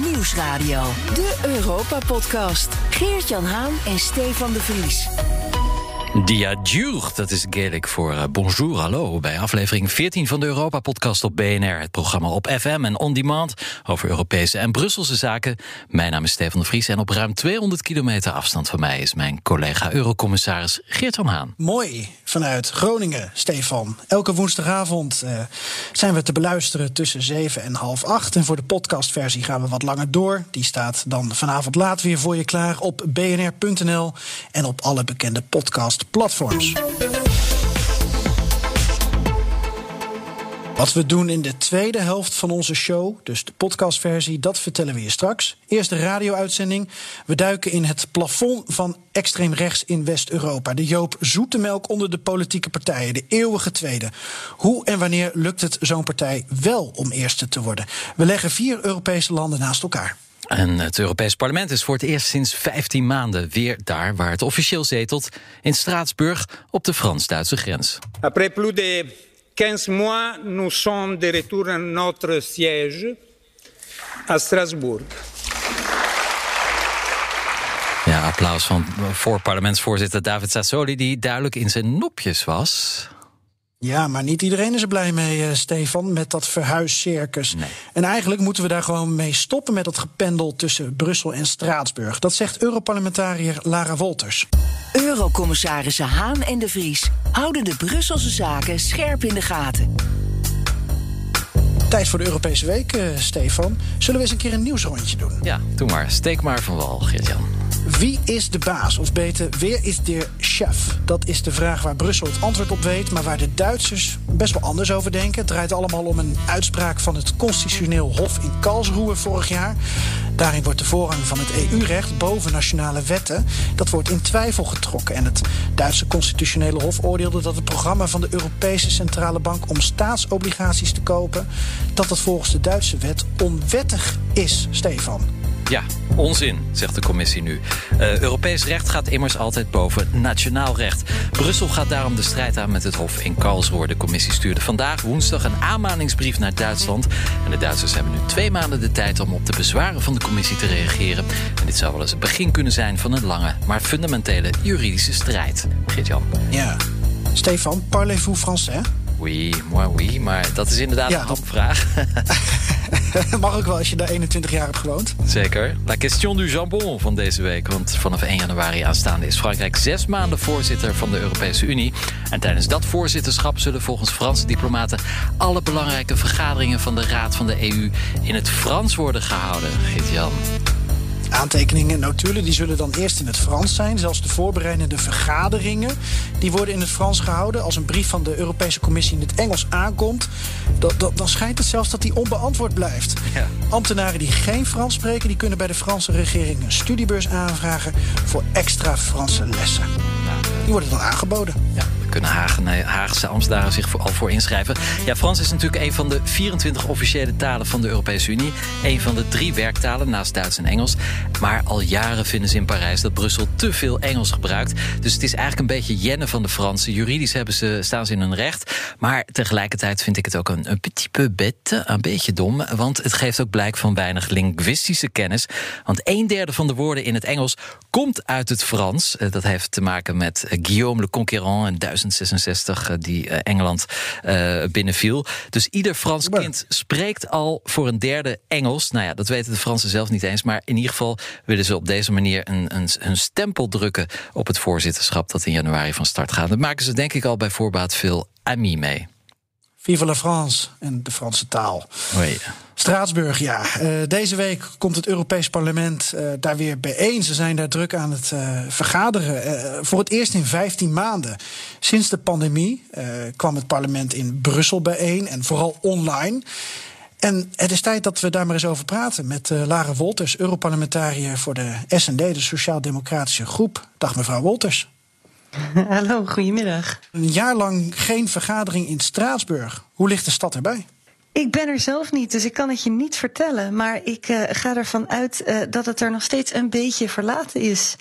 Nieuwsradio. De Europa-podcast. Geert-Jan Haan en Stefan de Vries. Dia dat is Gaelic voor uh, bonjour, hallo. Bij aflevering 14 van de Europa-podcast op BNR. Het programma op FM en on demand over Europese en Brusselse zaken. Mijn naam is Stefan de Vries en op ruim 200 kilometer afstand van mij... is mijn collega Eurocommissaris Geert van Haan. Mooi, vanuit Groningen, Stefan. Elke woensdagavond uh, zijn we te beluisteren tussen 7 en half 8. En voor de podcastversie gaan we wat langer door. Die staat dan vanavond laat weer voor je klaar op bnr.nl... en op alle bekende podcasts platforms. Wat we doen in de tweede helft van onze show, dus de podcastversie, dat vertellen we je straks. Eerst de radio-uitzending. We duiken in het plafond van extreem rechts in West-Europa. De Joop Zoetemelk onder de politieke partijen, de eeuwige tweede. Hoe en wanneer lukt het zo'n partij wel om eerste te worden? We leggen vier Europese landen naast elkaar. En het Europees Parlement is voor het eerst sinds 15 maanden weer daar waar het officieel zetelt, in Straatsburg op de Frans-Duitse grens. Après plus de 15 mois, nous sommes de retour à notre siège à Strasbourg. Ja, applaus van voor parlementsvoorzitter David Sassoli, die duidelijk in zijn nopjes was. Ja, maar niet iedereen is er blij mee, uh, Stefan, met dat verhuiscircus. Nee. En eigenlijk moeten we daar gewoon mee stoppen met dat gependel tussen Brussel en Straatsburg. Dat zegt Europarlementariër Lara Wolters. Eurocommissarissen Haan en de Vries houden de Brusselse zaken scherp in de gaten. Tijd voor de Europese Week, uh, Stefan. Zullen we eens een keer een nieuwsrondje doen? Ja, doe maar. Steek maar van wal, Geert-Jan. Wie is de baas? Of beter, wie is de chef? Dat is de vraag waar Brussel het antwoord op weet, maar waar de Duitsers best wel anders over denken. Het draait allemaal om een uitspraak van het Constitutioneel Hof in Karlsruhe vorig jaar. Daarin wordt de voorrang van het EU-recht boven nationale wetten. Dat wordt in twijfel getrokken. En het Duitse Constitutionele Hof oordeelde dat het programma van de Europese Centrale Bank om staatsobligaties te kopen, dat dat volgens de Duitse wet onwettig is, Stefan. Ja, onzin, zegt de commissie nu. Uh, Europees recht gaat immers altijd boven nationaal recht. Brussel gaat daarom de strijd aan met het Hof in Karlsruhe. De commissie stuurde vandaag woensdag een aanmaningsbrief naar Duitsland. En de Duitsers hebben nu twee maanden de tijd om op de bezwaren van de commissie te reageren. En dit zou wel eens het begin kunnen zijn van een lange, maar fundamentele juridische strijd. Geert-Jan. Ja. Stefan, parlez-vous français? Oui, moi oui, maar dat is inderdaad ja, een hamvraag. Mag ook wel als je daar 21 jaar hebt gewoond. Zeker. La question du jambon van deze week. Want vanaf 1 januari aanstaande is Frankrijk zes maanden voorzitter van de Europese Unie. En tijdens dat voorzitterschap zullen volgens Franse diplomaten alle belangrijke vergaderingen van de Raad van de EU in het Frans worden gehouden. Git-Jan. Aantekeningen en notulen die zullen dan eerst in het Frans zijn. Zelfs de voorbereidende vergaderingen die worden in het Frans gehouden. Als een brief van de Europese Commissie in het Engels aankomt, dat, dan schijnt het zelfs dat die onbeantwoord blijft. Ja. Ambtenaren die geen Frans spreken, die kunnen bij de Franse regering een studiebeurs aanvragen voor extra Franse lessen. Die worden dan aangeboden. Ja kunnen Hagen, Haagse Amsterdaren zich al voor inschrijven. Ja, Frans is natuurlijk een van de 24 officiële talen van de Europese Unie. Een van de drie werktalen naast Duits en Engels. Maar al jaren vinden ze in Parijs dat Brussel te veel Engels gebruikt. Dus het is eigenlijk een beetje jennen van de Fransen. Juridisch hebben ze, staan ze in hun recht. Maar tegelijkertijd vind ik het ook een, petit peu bête, een beetje dom. Want het geeft ook blijk van weinig linguïstische kennis. Want een derde van de woorden in het Engels komt uit het Frans. Eh, dat heeft te maken met eh, Guillaume le Conquérant en 1066 eh, die Engeland binnenviel. Dus ieder Frans kind spreekt al voor een derde Engels. Nou ja, dat weten de Fransen zelf niet eens. Maar in ieder geval willen ze op deze manier een, een, een stempel drukken op het voorzitterschap dat in januari van start gaat. Dat maken ze denk ik al bij voorbaat veel ami mee. Vive la France en de Franse taal. Oei. Straatsburg, ja. Uh, deze week komt het Europees Parlement uh, daar weer bijeen. Ze zijn daar druk aan het uh, vergaderen. voor het eerst in 15 maanden. Sinds de pandemie kwam het parlement in Brussel bijeen en vooral online. En het is tijd dat we daar maar eens over praten met Lara Wolters, Europarlementariër voor de SND, de Sociaal-Democratische Groep. Dag mevrouw Wolters. Hallo, goedemiddag. Een jaar lang geen vergadering in Straatsburg. Hoe ligt de stad erbij? Ik ben er zelf niet, dus ik kan het je niet vertellen. Maar ik uh, ga ervan uit uh, dat het er nog steeds een beetje verlaten is.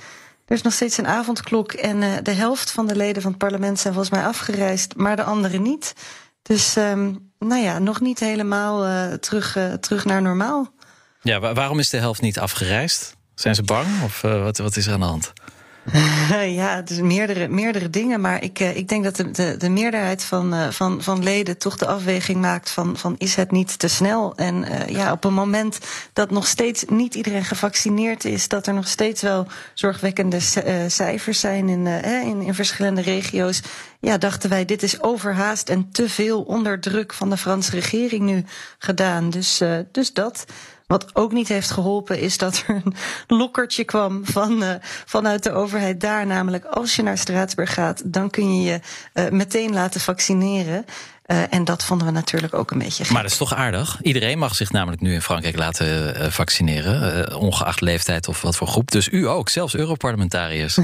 Er is nog steeds een avondklok en uh, de helft van de leden van het parlement zijn volgens mij afgereisd, maar de anderen niet. Dus um, nou ja, nog niet helemaal terug, terug naar normaal. Ja, waarom is de helft niet afgereisd? Zijn ze bang of wat, wat is er aan de hand? ja, dus meerdere, meerdere dingen. Maar ik, ik denk dat de, de, de meerderheid van, van, van leden toch de afweging maakt van, van is het niet te snel? En ja, op een moment dat nog steeds niet iedereen gevaccineerd is, dat er nog steeds wel zorgwekkende cijfers zijn in, in, in verschillende regio's. Ja, dachten wij, dit is overhaast en te veel onder druk van de Franse regering nu gedaan. Dus, dus dat. Wat ook niet heeft geholpen is dat er een lokkertje kwam van, uh, vanuit de overheid daar. Namelijk als je naar Straatsburg gaat, dan kun je je uh, meteen laten vaccineren. Uh, en dat vonden we natuurlijk ook een beetje gek. Maar dat is toch aardig? Iedereen mag zich namelijk nu in Frankrijk laten uh, vaccineren, uh, ongeacht leeftijd of wat voor groep. Dus u ook, zelfs Europarlementariërs.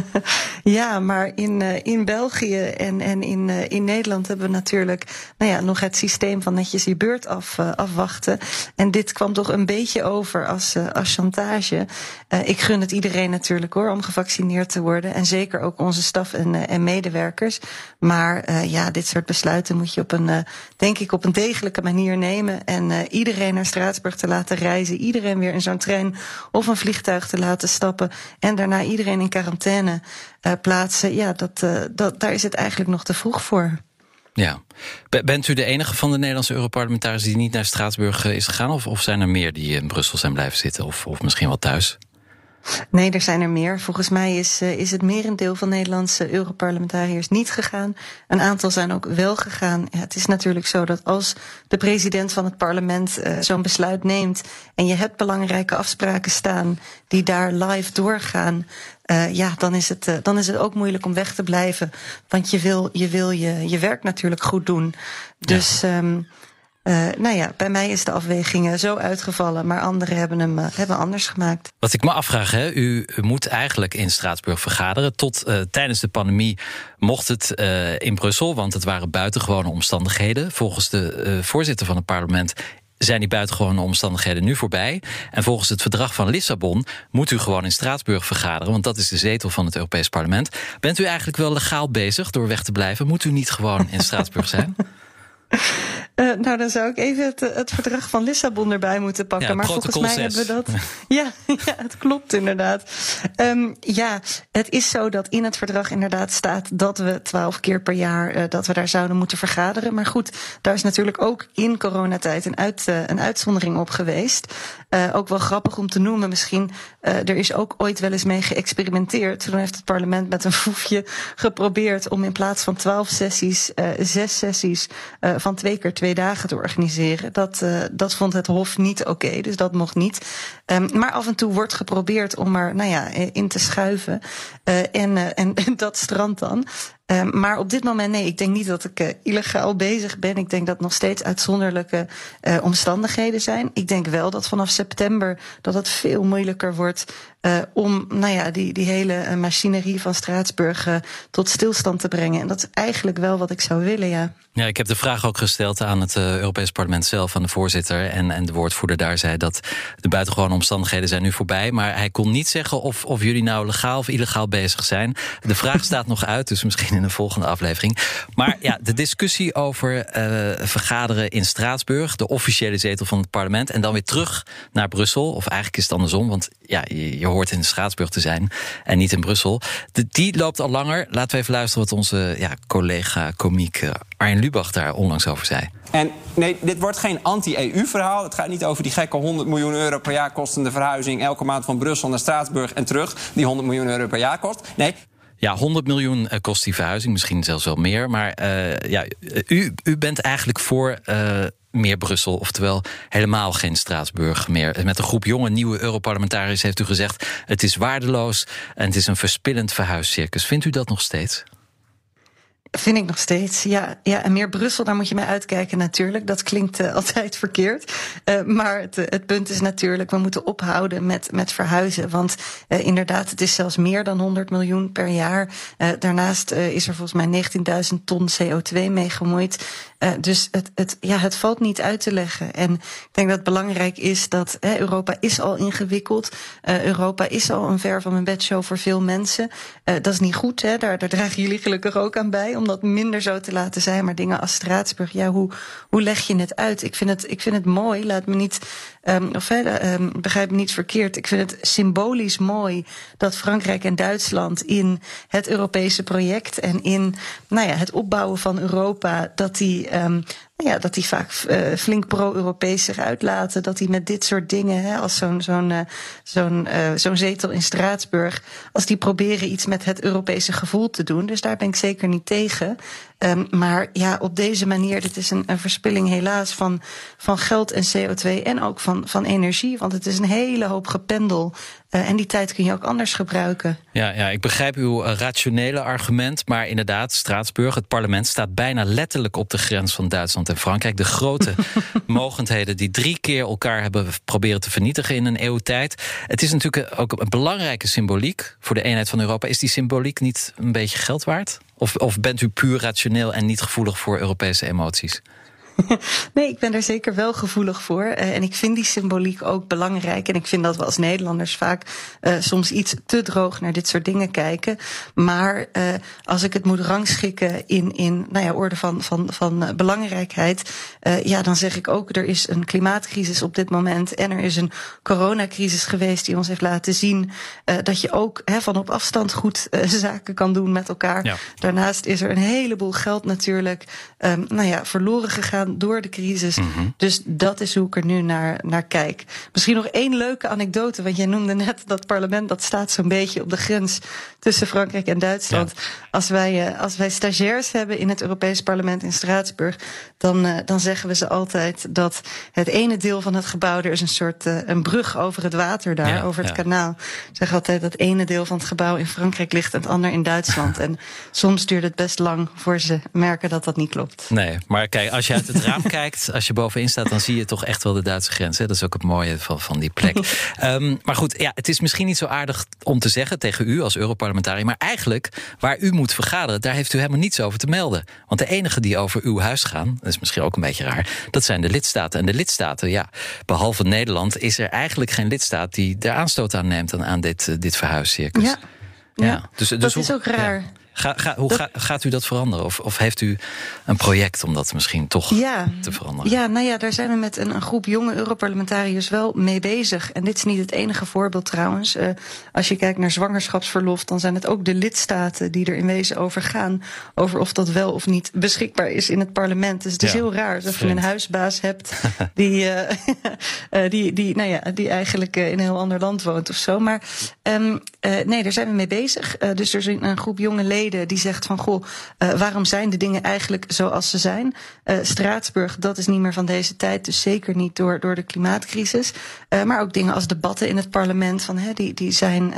ja, maar in, in België en, en in, in Nederland hebben we natuurlijk nou ja, nog het systeem van netjes je beurt af, afwachten. En dit kwam toch een beetje over als, als chantage. ik gun het iedereen natuurlijk hoor, om gevaccineerd te worden. En zeker ook onze staf en, en medewerkers. Maar ja, dit soort besluiten moet je op een, uh, denk ik, op een degelijke manier nemen. En uh, iedereen naar Straatsburg te laten reizen. Iedereen weer in zo'n trein of een vliegtuig te laten stappen. En daarna iedereen in quarantaine uh, plaatsen. Ja, dat, dat, daar is het eigenlijk nog te vroeg voor. Ja. Bent u de enige van de Nederlandse Europarlementariërs die niet naar Straatsburg is gegaan? Of, of zijn er meer die in Brussel zijn blijven zitten? Of, of misschien wel thuis? Nee, er zijn er meer. Volgens mij is, uh, is het merendeel van Nederlandse Europarlementariërs niet gegaan. Een aantal zijn ook wel gegaan. Ja, het is natuurlijk zo dat als de president van het parlement uh, zo'n besluit neemt en je hebt belangrijke afspraken staan die daar live doorgaan, uh, ja, dan is, het, uh, dan is het ook moeilijk om weg te blijven. Want je wil je, wil je, je werk natuurlijk goed doen. Dus. Ja. Um, uh, nou ja, bij mij is de afweging zo uitgevallen, maar anderen hebben hem uh, hebben anders gemaakt. Wat ik me afvraag, hè, u moet eigenlijk in Straatsburg vergaderen. Tot uh, tijdens de pandemie mocht het in Brussel, want het waren buitengewone omstandigheden. Volgens de voorzitter van het parlement zijn die buitengewone omstandigheden nu voorbij. En volgens het verdrag van Lissabon moet u gewoon in Straatsburg vergaderen, want dat is de zetel van het Europees Parlement. Bent u eigenlijk wel legaal bezig door weg te blijven? Moet u niet gewoon in Straatsburg zijn? Uh, nou, dan zou ik even het, het, verdrag van Lissabon erbij moeten pakken. Ja, maar volgens mij 6. hebben we dat. Ja, ja het klopt inderdaad. Um, ja, het is zo dat in het verdrag inderdaad staat dat we twaalf keer per jaar uh, dat we daar zouden moeten vergaderen. Maar goed, daar is natuurlijk ook in coronatijd een, uit, uh, een uitzondering op geweest. ook wel grappig om te noemen misschien. er is ook ooit wel eens mee geëxperimenteerd. Toen heeft het parlement met een foefje geprobeerd om in plaats van twaalf sessies, zes sessies van twee keer twee dagen te organiseren. Dat, uh, dat vond het Hof niet oké, dus dat mocht niet. Um, maar af en toe wordt geprobeerd om er nou ja, in te schuiven. Uh, en, uh, en, dat strandt dan. Um, maar op dit moment, nee, ik denk niet dat ik uh, illegaal bezig ben. Ik denk dat nog steeds uitzonderlijke uh, omstandigheden zijn. Ik denk wel dat vanaf september dat het veel moeilijker wordt uh, om nou ja, die, die hele machinerie van Straatsburg tot stilstand te brengen. En dat is eigenlijk wel wat ik zou willen, ja. Ja, ik heb de vraag ook gesteld aan het Europees Parlement zelf, aan de voorzitter. En, en de woordvoerder daar zei dat de buitengewone omstandigheden zijn nu voorbij. Maar hij kon niet zeggen of, of jullie nou legaal of illegaal bezig zijn. De vraag staat nog uit, dus misschien in een volgende aflevering. Maar ja, de discussie over uh, vergaderen in Straatsburg, de officiële zetel van het parlement, en dan weer terug naar Brussel. Of eigenlijk is het andersom, want ja, je, hoort in Straatsburg te zijn en niet in Brussel. De, die loopt al langer. Laten we even luisteren wat onze ja, collega komiek Arjen Lubach daar onlangs over zei. En nee, dit wordt geen anti-EU-verhaal. Het gaat niet over die gekke 100 miljoen euro per jaar kostende verhuizing elke maand van Brussel naar Straatsburg en terug, die 100 miljoen euro per jaar kost. Nee, ja, 100 miljoen kost die verhuizing, misschien zelfs wel meer. Maar uh, ja, u, u bent eigenlijk voor uh, meer Brussel, oftewel helemaal geen Straatsburg meer. Met een groep jonge nieuwe Europarlementariërs heeft u gezegd: het is waardeloos en het is een verspillend verhuiscircus. Vindt u dat nog steeds? Vind ik nog steeds. Ja, ja, en meer Brussel, daar moet je mee uitkijken natuurlijk. Dat klinkt uh, altijd verkeerd. Uh, maar het, het, punt is natuurlijk, we moeten ophouden met, met verhuizen. Want inderdaad, het is zelfs meer dan 100 miljoen per jaar. daarnaast is er volgens mij 19.000 ton CO2 mee gemoeid. Dus het, het, ja, het valt niet uit te leggen. En ik denk dat het belangrijk is dat hè, Europa is al ingewikkeld. Uh, Europa is al een ver van mijn bedshow voor veel mensen. Uh, dat is niet goed, hè? Daar, daar dragen jullie gelukkig ook aan bij, om dat minder zo te laten zijn. Maar dingen als Straatsburg, ja, hoe, hoe leg je het uit? Ik vind het, ik vind het mooi, laat me niet, um, of um, begrijp me niet verkeerd. Ik vind het symbolisch mooi dat Frankrijk en Duitsland in het Europese project en in nou ja, het opbouwen van Europa, dat die um, ja, dat die vaak uh, flink pro-Europees zich uitlaten. Dat die met dit soort dingen, hè, als zo'n zo'n uh, zo'n uh, zo'n zetel in Straatsburg, als die proberen iets met het Europese gevoel te doen. Dus daar ben ik zeker niet tegen. Um, maar ja, op deze manier, dit is een, een verspilling helaas van, van geld en CO2 en ook van, van energie. Want het is een hele hoop gependel. Uh, en die tijd kun je ook anders gebruiken. Ja, ja ik begrijp uw rationele argument. Maar inderdaad, Straatsburg, het parlement, staat bijna letterlijk op de grens van Duitsland en Frankrijk. De grote mogendheden die drie keer elkaar hebben proberen te vernietigen in een eeuwtijd. Het is natuurlijk ook een belangrijke symboliek voor de eenheid van Europa. Is die symboliek niet een beetje geld waard? Of, of bent u puur rationeel en niet gevoelig voor Europese emoties? nee, ik ben er zeker wel gevoelig voor. Uh, en ik vind die symboliek ook belangrijk. En ik vind dat we als Nederlanders vaak uh, soms iets te droog naar dit soort dingen kijken. Maar uh, als ik het moet rangschikken in, in nou ja, orde van, van, van belangrijkheid. ja, dan zeg ik ook, er is een klimaatcrisis op dit moment. En er is een coronacrisis geweest die ons heeft laten zien dat je ook van op afstand goed zaken kan doen met elkaar. Ja. Daarnaast is er een heleboel geld natuurlijk um, nou ja, verloren gegaan door de crisis. Mm -hmm. Dus dat is hoe ik er nu naar, naar kijk. Misschien nog één leuke anekdote, want jij noemde net dat parlement dat staat zo'n beetje op de grens tussen Frankrijk en Duitsland. Ja. Als, wij, uh, als wij stagiairs hebben in het Europees Parlement in Straatsburg, dan, uh, dan zeggen we ze altijd dat het ene deel van het gebouw, er is een soort uh, een brug over het water daar, ja, over het ja. kanaal. Ze zeggen altijd dat het ene deel van het gebouw in Frankrijk ligt en het ander in Duitsland. en soms duurt het best lang voor ze merken dat dat niet klopt. Nee, maar kijk, als je uit het raam kijkt, als je bovenin staat, dan zie je toch echt wel de Duitse grens. Hè? Dat is ook het mooie van, van die plek. um, maar goed, ja, het is misschien niet zo aardig om te zeggen tegen u als Europarlementariër. Maar eigenlijk, waar u moet vergaderen, daar heeft u helemaal niets over te melden. Want de enige die over uw huis gaan, dat is misschien ook een beetje raar, dat zijn de lidstaten. En de lidstaten, ja, behalve Nederland, is er eigenlijk geen lidstaat die er aanstoot aan neemt aan, aan dit, dit verhuiscircus. Ja. Ja, ja. Dus, dus dat hoe, is ook raar. Ja. Ga, ga, hoe ga, gaat u dat veranderen? Of, of, heeft u een project om dat misschien toch ja, te veranderen? Ja, nou ja, daar zijn we met een, een, groep jonge Europarlementariërs wel mee bezig. En dit is niet het enige voorbeeld trouwens. Uh, als je kijkt naar zwangerschapsverlof, dan zijn het ook de lidstaten die er in wezen over gaan. Over of dat wel of niet beschikbaar is in het parlement. Dus het is ja, heel raar alsof je een huisbaas hebt die, uh, die, die, nou ja, die eigenlijk in een heel ander land woont of zo. Maar um, nee, daar zijn we mee bezig. dus er is een groep jonge leden die zegt van goh, uh, waarom zijn de dingen eigenlijk zoals ze zijn? Uh, Straatsburg, dat is niet meer van deze tijd, dus zeker niet door, door de klimaatcrisis. Uh, maar ook dingen als debatten in het parlement, van, hè, die, die, zijn,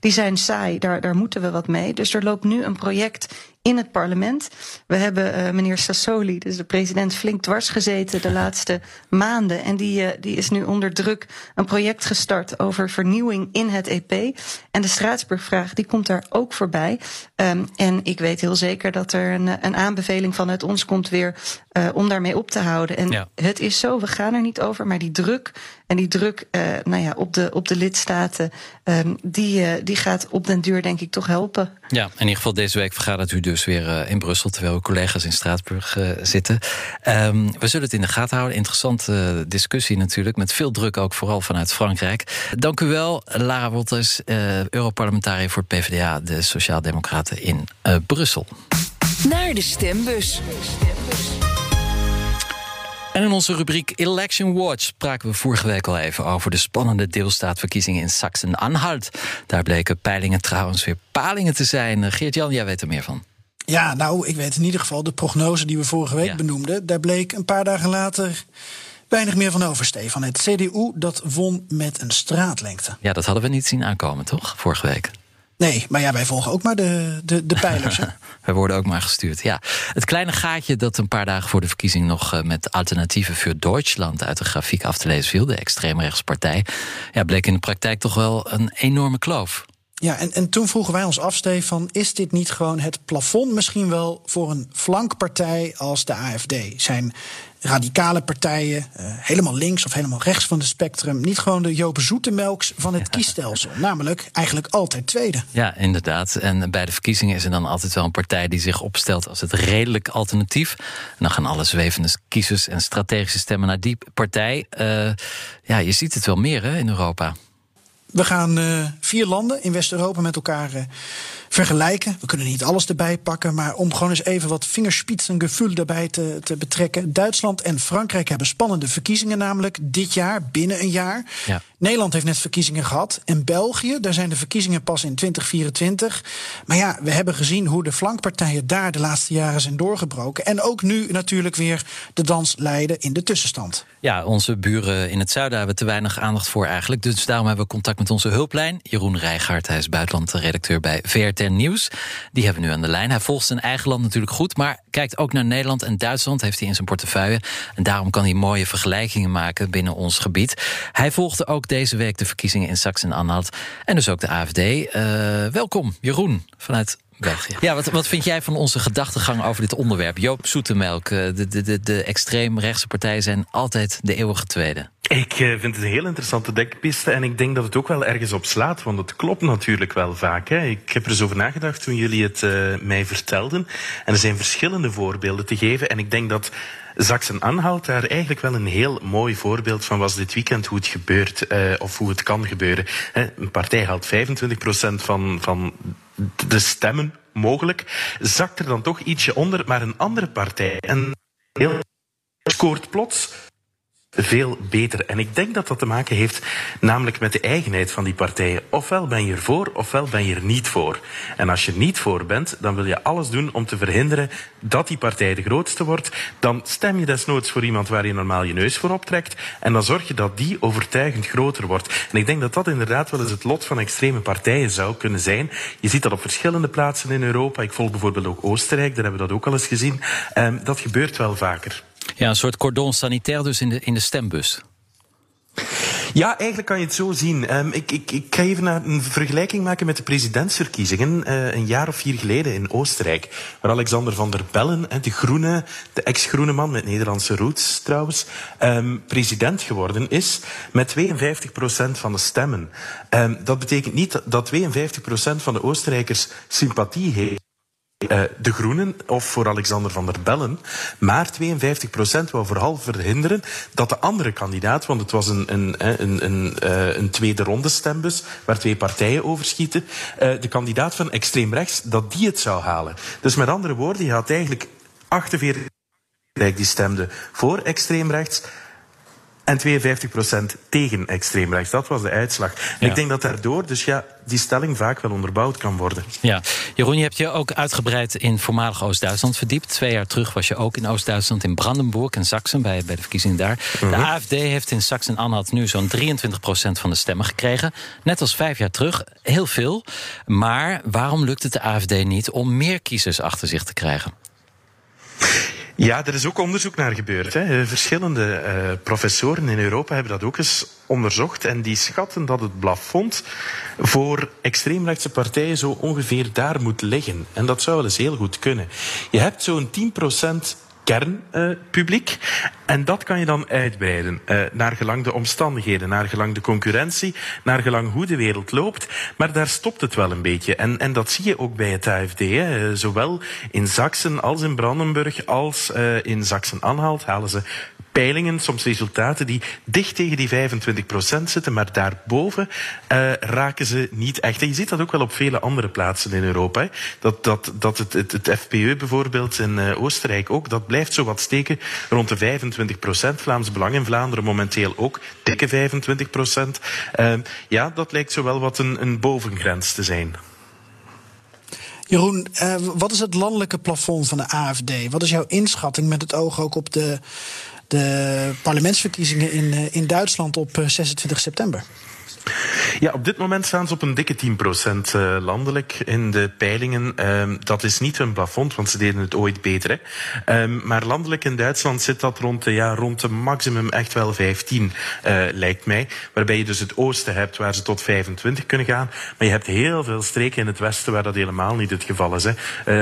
die zijn saai, daar, daar moeten we wat mee. Dus er loopt nu een project in het parlement. We hebben uh, meneer Sassoli, dus de president, flink dwars gezeten de laatste maanden. En die, uh, die is nu onder druk een project gestart over vernieuwing in het EP. En de Straatsburgvraag, die komt daar ook voorbij. Um, en ik weet heel zeker dat er een, een aanbeveling vanuit ons komt weer uh, om daarmee op te houden. En ja. het is zo, we gaan er niet over, maar die druk en die druk uh, nou ja, op, de, op de lidstaten, um, die, uh, die gaat op den duur denk ik toch helpen. Ja, in ieder geval deze week vergadert u dus weer uh, in Brussel, terwijl uw collega's in Straatsburg zitten. Um, we zullen het in de gaten houden. Interessante discussie natuurlijk, met veel druk ook vooral vanuit Frankrijk. Dank u wel, Lara Wolters, Europarlementariër voor het PvdA, de Sociaaldemocraten in Brussel. Naar de stembus. En in onze rubriek Election Watch spraken we vorige week al even over de spannende deelstaatverkiezingen in Sachsen-Anhalt. Daar bleken peilingen trouwens weer palingen te zijn. Geert-Jan, jij weet er meer van. Ja, nou, ik weet in ieder geval de prognose die we vorige week ja. benoemden. Daar bleek een paar dagen later weinig meer van over, Stefan. Het CDU dat won met een straatlengte. Ja, dat hadden we niet zien aankomen, toch? Vorige week. Nee, maar ja, wij volgen ook maar de, de, de pijlers. wij worden ook maar gestuurd, ja. Het kleine gaatje dat een paar dagen voor de verkiezing nog met alternatieven voor Duitsland uit de grafiek af te lezen viel, de extreemrechtspartij, ja, bleek in de praktijk toch wel een enorme kloof. Ja, en, en toen vroegen wij ons af, Stefan, is dit niet gewoon het plafond misschien wel voor een flankpartij als de AFD? Zijn radicale partijen, uh, helemaal links of helemaal rechts van het spectrum, niet gewoon de Joop Zoetemelks van het kiesstelsel? Namelijk eigenlijk altijd tweede. Ja, inderdaad. En bij de verkiezingen is er dan altijd wel een partij die zich opstelt als het redelijk alternatief. En dan gaan alle zwevende kiezers en strategische stemmen naar die partij. Uh, ja, je ziet het wel meer hè, in Europa. We gaan uh, vier landen in West-Europa met elkaar uh, vergelijken. We kunnen niet alles erbij pakken, maar om gewoon eens even wat vingerspitsengevoel erbij te, te betrekken. Duitsland en Frankrijk hebben spannende verkiezingen, namelijk dit jaar, binnen een jaar. Ja. Nederland heeft net verkiezingen gehad. En België, daar zijn de verkiezingen pas in 2024. Maar ja, we hebben gezien hoe de flankpartijen daar de laatste jaren zijn doorgebroken. En ook nu natuurlijk weer de dans leiden in de tussenstand. Ja, onze buren in het zuiden hebben te weinig aandacht voor eigenlijk. Dus daarom hebben we contact met onze hulplijn. Jeroen Rijgaard, hij is buitenlandredacteur bij VRT Nieuws. Die hebben we nu aan de lijn. Hij volgt zijn eigen land natuurlijk goed, maar kijkt ook naar Nederland en Duitsland. Heeft hij in zijn portefeuille. En daarom kan hij mooie vergelijkingen maken binnen ons gebied. Hij volgde ook deze week de verkiezingen in Sachsen-Anhalt. En dus ook de AFD. Uh, welkom, Jeroen, vanuit België. Ja, wat, wat vind jij van onze gedachtegang over dit onderwerp? Joop Zoetemelk, de, de, de, de extreemrechtse partijen zijn altijd de eeuwige tweede. Ik vind het een heel interessante dekpiste en ik denk dat het ook wel ergens op slaat, want het klopt natuurlijk wel vaak. Hè. Ik heb er eens over nagedacht toen jullie het uh, mij vertelden. En er zijn verschillende voorbeelden te geven en ik denk dat Sachsen-Anhalt daar eigenlijk wel een heel mooi voorbeeld van was dit weekend hoe het gebeurt uh, of hoe het kan gebeuren. Een partij haalt 25% van, van de stemmen mogelijk, zakt er dan toch ietsje onder, maar een andere partij en heel scoort plots veel beter. En ik denk dat dat te maken heeft namelijk met de eigenheid van die partijen. Ofwel ben je ervoor, ofwel ben je er niet voor. En als je niet voor bent, dan wil je alles doen om te verhinderen dat die partij de grootste wordt. Dan stem je desnoods voor iemand waar je normaal je neus voor optrekt. En dan zorg je dat die overtuigend groter wordt. En ik denk dat dat inderdaad wel eens het lot van extreme partijen zou kunnen zijn. Je ziet dat op verschillende plaatsen in Europa. Ik volg bijvoorbeeld ook Oostenrijk, daar hebben we dat ook al eens gezien. Um, dat gebeurt wel vaker. Ja, een soort cordon sanitair dus in de, in de stembus. Ja, eigenlijk kan je het zo zien. Um, ik, ik, ik ga even een vergelijking maken met de presidentsverkiezingen uh, een jaar of vier geleden in Oostenrijk. Waar Alexander van der Bellen, de groene, de ex-groene man met Nederlandse roots trouwens, um, president geworden is met 52% van de stemmen. Um, dat betekent niet dat 52% van de Oostenrijkers sympathie heeft uh, de Groenen of voor Alexander van der Bellen. Maar 52 procent wou vooral verhinderen dat de andere kandidaat, want het was een, een, een, een, uh, een tweede ronde stembus waar twee partijen overschieten, uh, de kandidaat van extreem rechts, dat die het zou halen. Dus met andere woorden, je had eigenlijk 48% die stemde voor extreem rechts en 52% tegen extreem rechts. Dat was de uitslag. En ik denk dat daardoor dus ja, die stelling vaak wel onderbouwd kan worden. Ja. Jeroen, je hebt je ook uitgebreid in voormalig Oost-Duitsland verdiept. Twee jaar terug was je ook in Oost-Duitsland, in Brandenburg en Sachsen, bij, bij de verkiezingen daar. De mhm. AFD heeft in Sachsen-Anhalt nu zo'n 23% van de stemmen gekregen. Net als vijf jaar terug, heel veel. Maar waarom lukt het de AFD niet om meer kiezers achter zich te krijgen? Ja, er is ook onderzoek naar gebeurd. Hè. Verschillende uh, professoren in Europa hebben dat ook eens onderzocht. En die schatten dat het plafond voor extreemrechtse partijen zo ongeveer daar moet liggen. En dat zou wel eens heel goed kunnen. Je hebt zo'n 10% kernpubliek. Uh, en dat kan je dan uitbreiden uh, naar gelang de omstandigheden, naar gelang de concurrentie, naar gelang hoe de wereld loopt. Maar daar stopt het wel een beetje. En, en dat zie je ook bij het AFD. Zowel in Sachsen als in Brandenburg als uh, in Sachsen-Anhalt halen ze peilingen, soms resultaten die dicht tegen die 25% zitten, maar daarboven uh, raken ze niet echt. En je ziet dat ook wel op vele andere plaatsen in Europa. Hè. Dat, dat, dat het, het, het FPE bijvoorbeeld in uh, Oostenrijk ook, dat blijft zo wat steken rond de 25%. Vlaams Belang in Vlaanderen momenteel ook dikke 25%. Uh, ja, dat lijkt zo wel wat een, een bovengrens te zijn. Jeroen, uh, wat is het landelijke plafond van de AFD? Wat is jouw inschatting met het oog ook op de de parlementsverkiezingen in, eh, in Duitsland op 26 eh, september. Ja, op dit moment staan ze op een dikke 10% eh, landelijk in de peilingen. Ehm, dat is niet hun plafond, want ze deden het ooit beter. Hè. Ehm, maar landelijk in Duitsland zit dat rond de, ja, rond de maximum echt wel 15, uh, lijkt mij. Waarbij je dus het oosten hebt waar ze tot 25 kunnen gaan. Maar je hebt heel veel streken in het westen waar dat helemaal niet het geval is. Hè.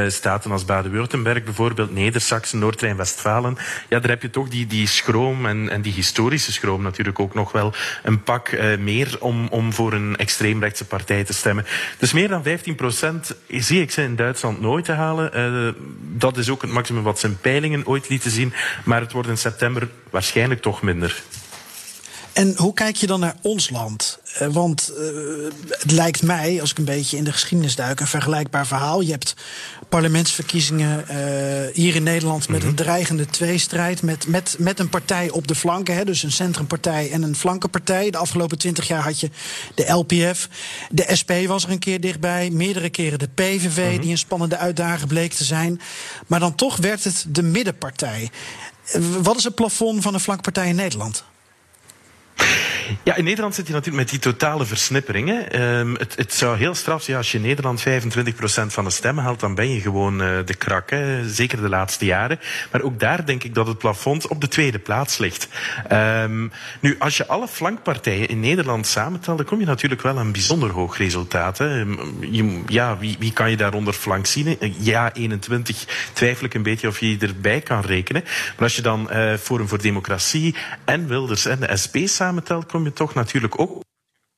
Uh, staten als Baden-Württemberg bijvoorbeeld, Neder-Saxen, Noord-Rijn-Westfalen. Ja, daar heb je toch die, die schroom en, en die historische schroom natuurlijk ook nog wel een pak meer om, om voor een extreemrechtse partij te stemmen. Dus meer dan 15 procent zie ik ze in Duitsland nooit te halen. Uh, dat is ook het maximum wat ze in peilingen ooit lieten zien. Maar het wordt in september waarschijnlijk toch minder. En hoe kijk je dan naar ons land? Uh, want uh, het lijkt mij, als ik een beetje in de geschiedenis duik, een vergelijkbaar verhaal. Je hebt parlementsverkiezingen uh, hier in Nederland met een dreigende tweestrijd. Met, met, met een partij op de flanken, hè, dus een centrumpartij en een flankenpartij. De afgelopen twintig jaar had je de LPF. De SP was er een keer dichtbij. Meerdere keren de PVV, -hmm. die een spannende uitdaging bleek te zijn. Maar dan toch werd het de middenpartij. Wat is het plafond van een flankpartij in Nederland? Ja, in Nederland zit je natuurlijk met die totale versnipperingen. Um, het, het, zou heel straf zijn als je in Nederland 25% van de stemmen haalt, dan ben je gewoon uh, de krak. Hè. Zeker de laatste jaren. Maar ook daar denk ik dat het plafond op de tweede plaats ligt. Um, nu, als je alle flankpartijen in Nederland samentelt, dan kom je natuurlijk wel aan bijzonder hoog resultaat. Je, ja, wie, wie kan je daaronder flank zien? Ja, 21 twijfel ik een beetje of je erbij kan rekenen. Maar als je dan uh, Forum voor Democratie en Wilders en de SP samentelt, kom je toch natuurlijk ook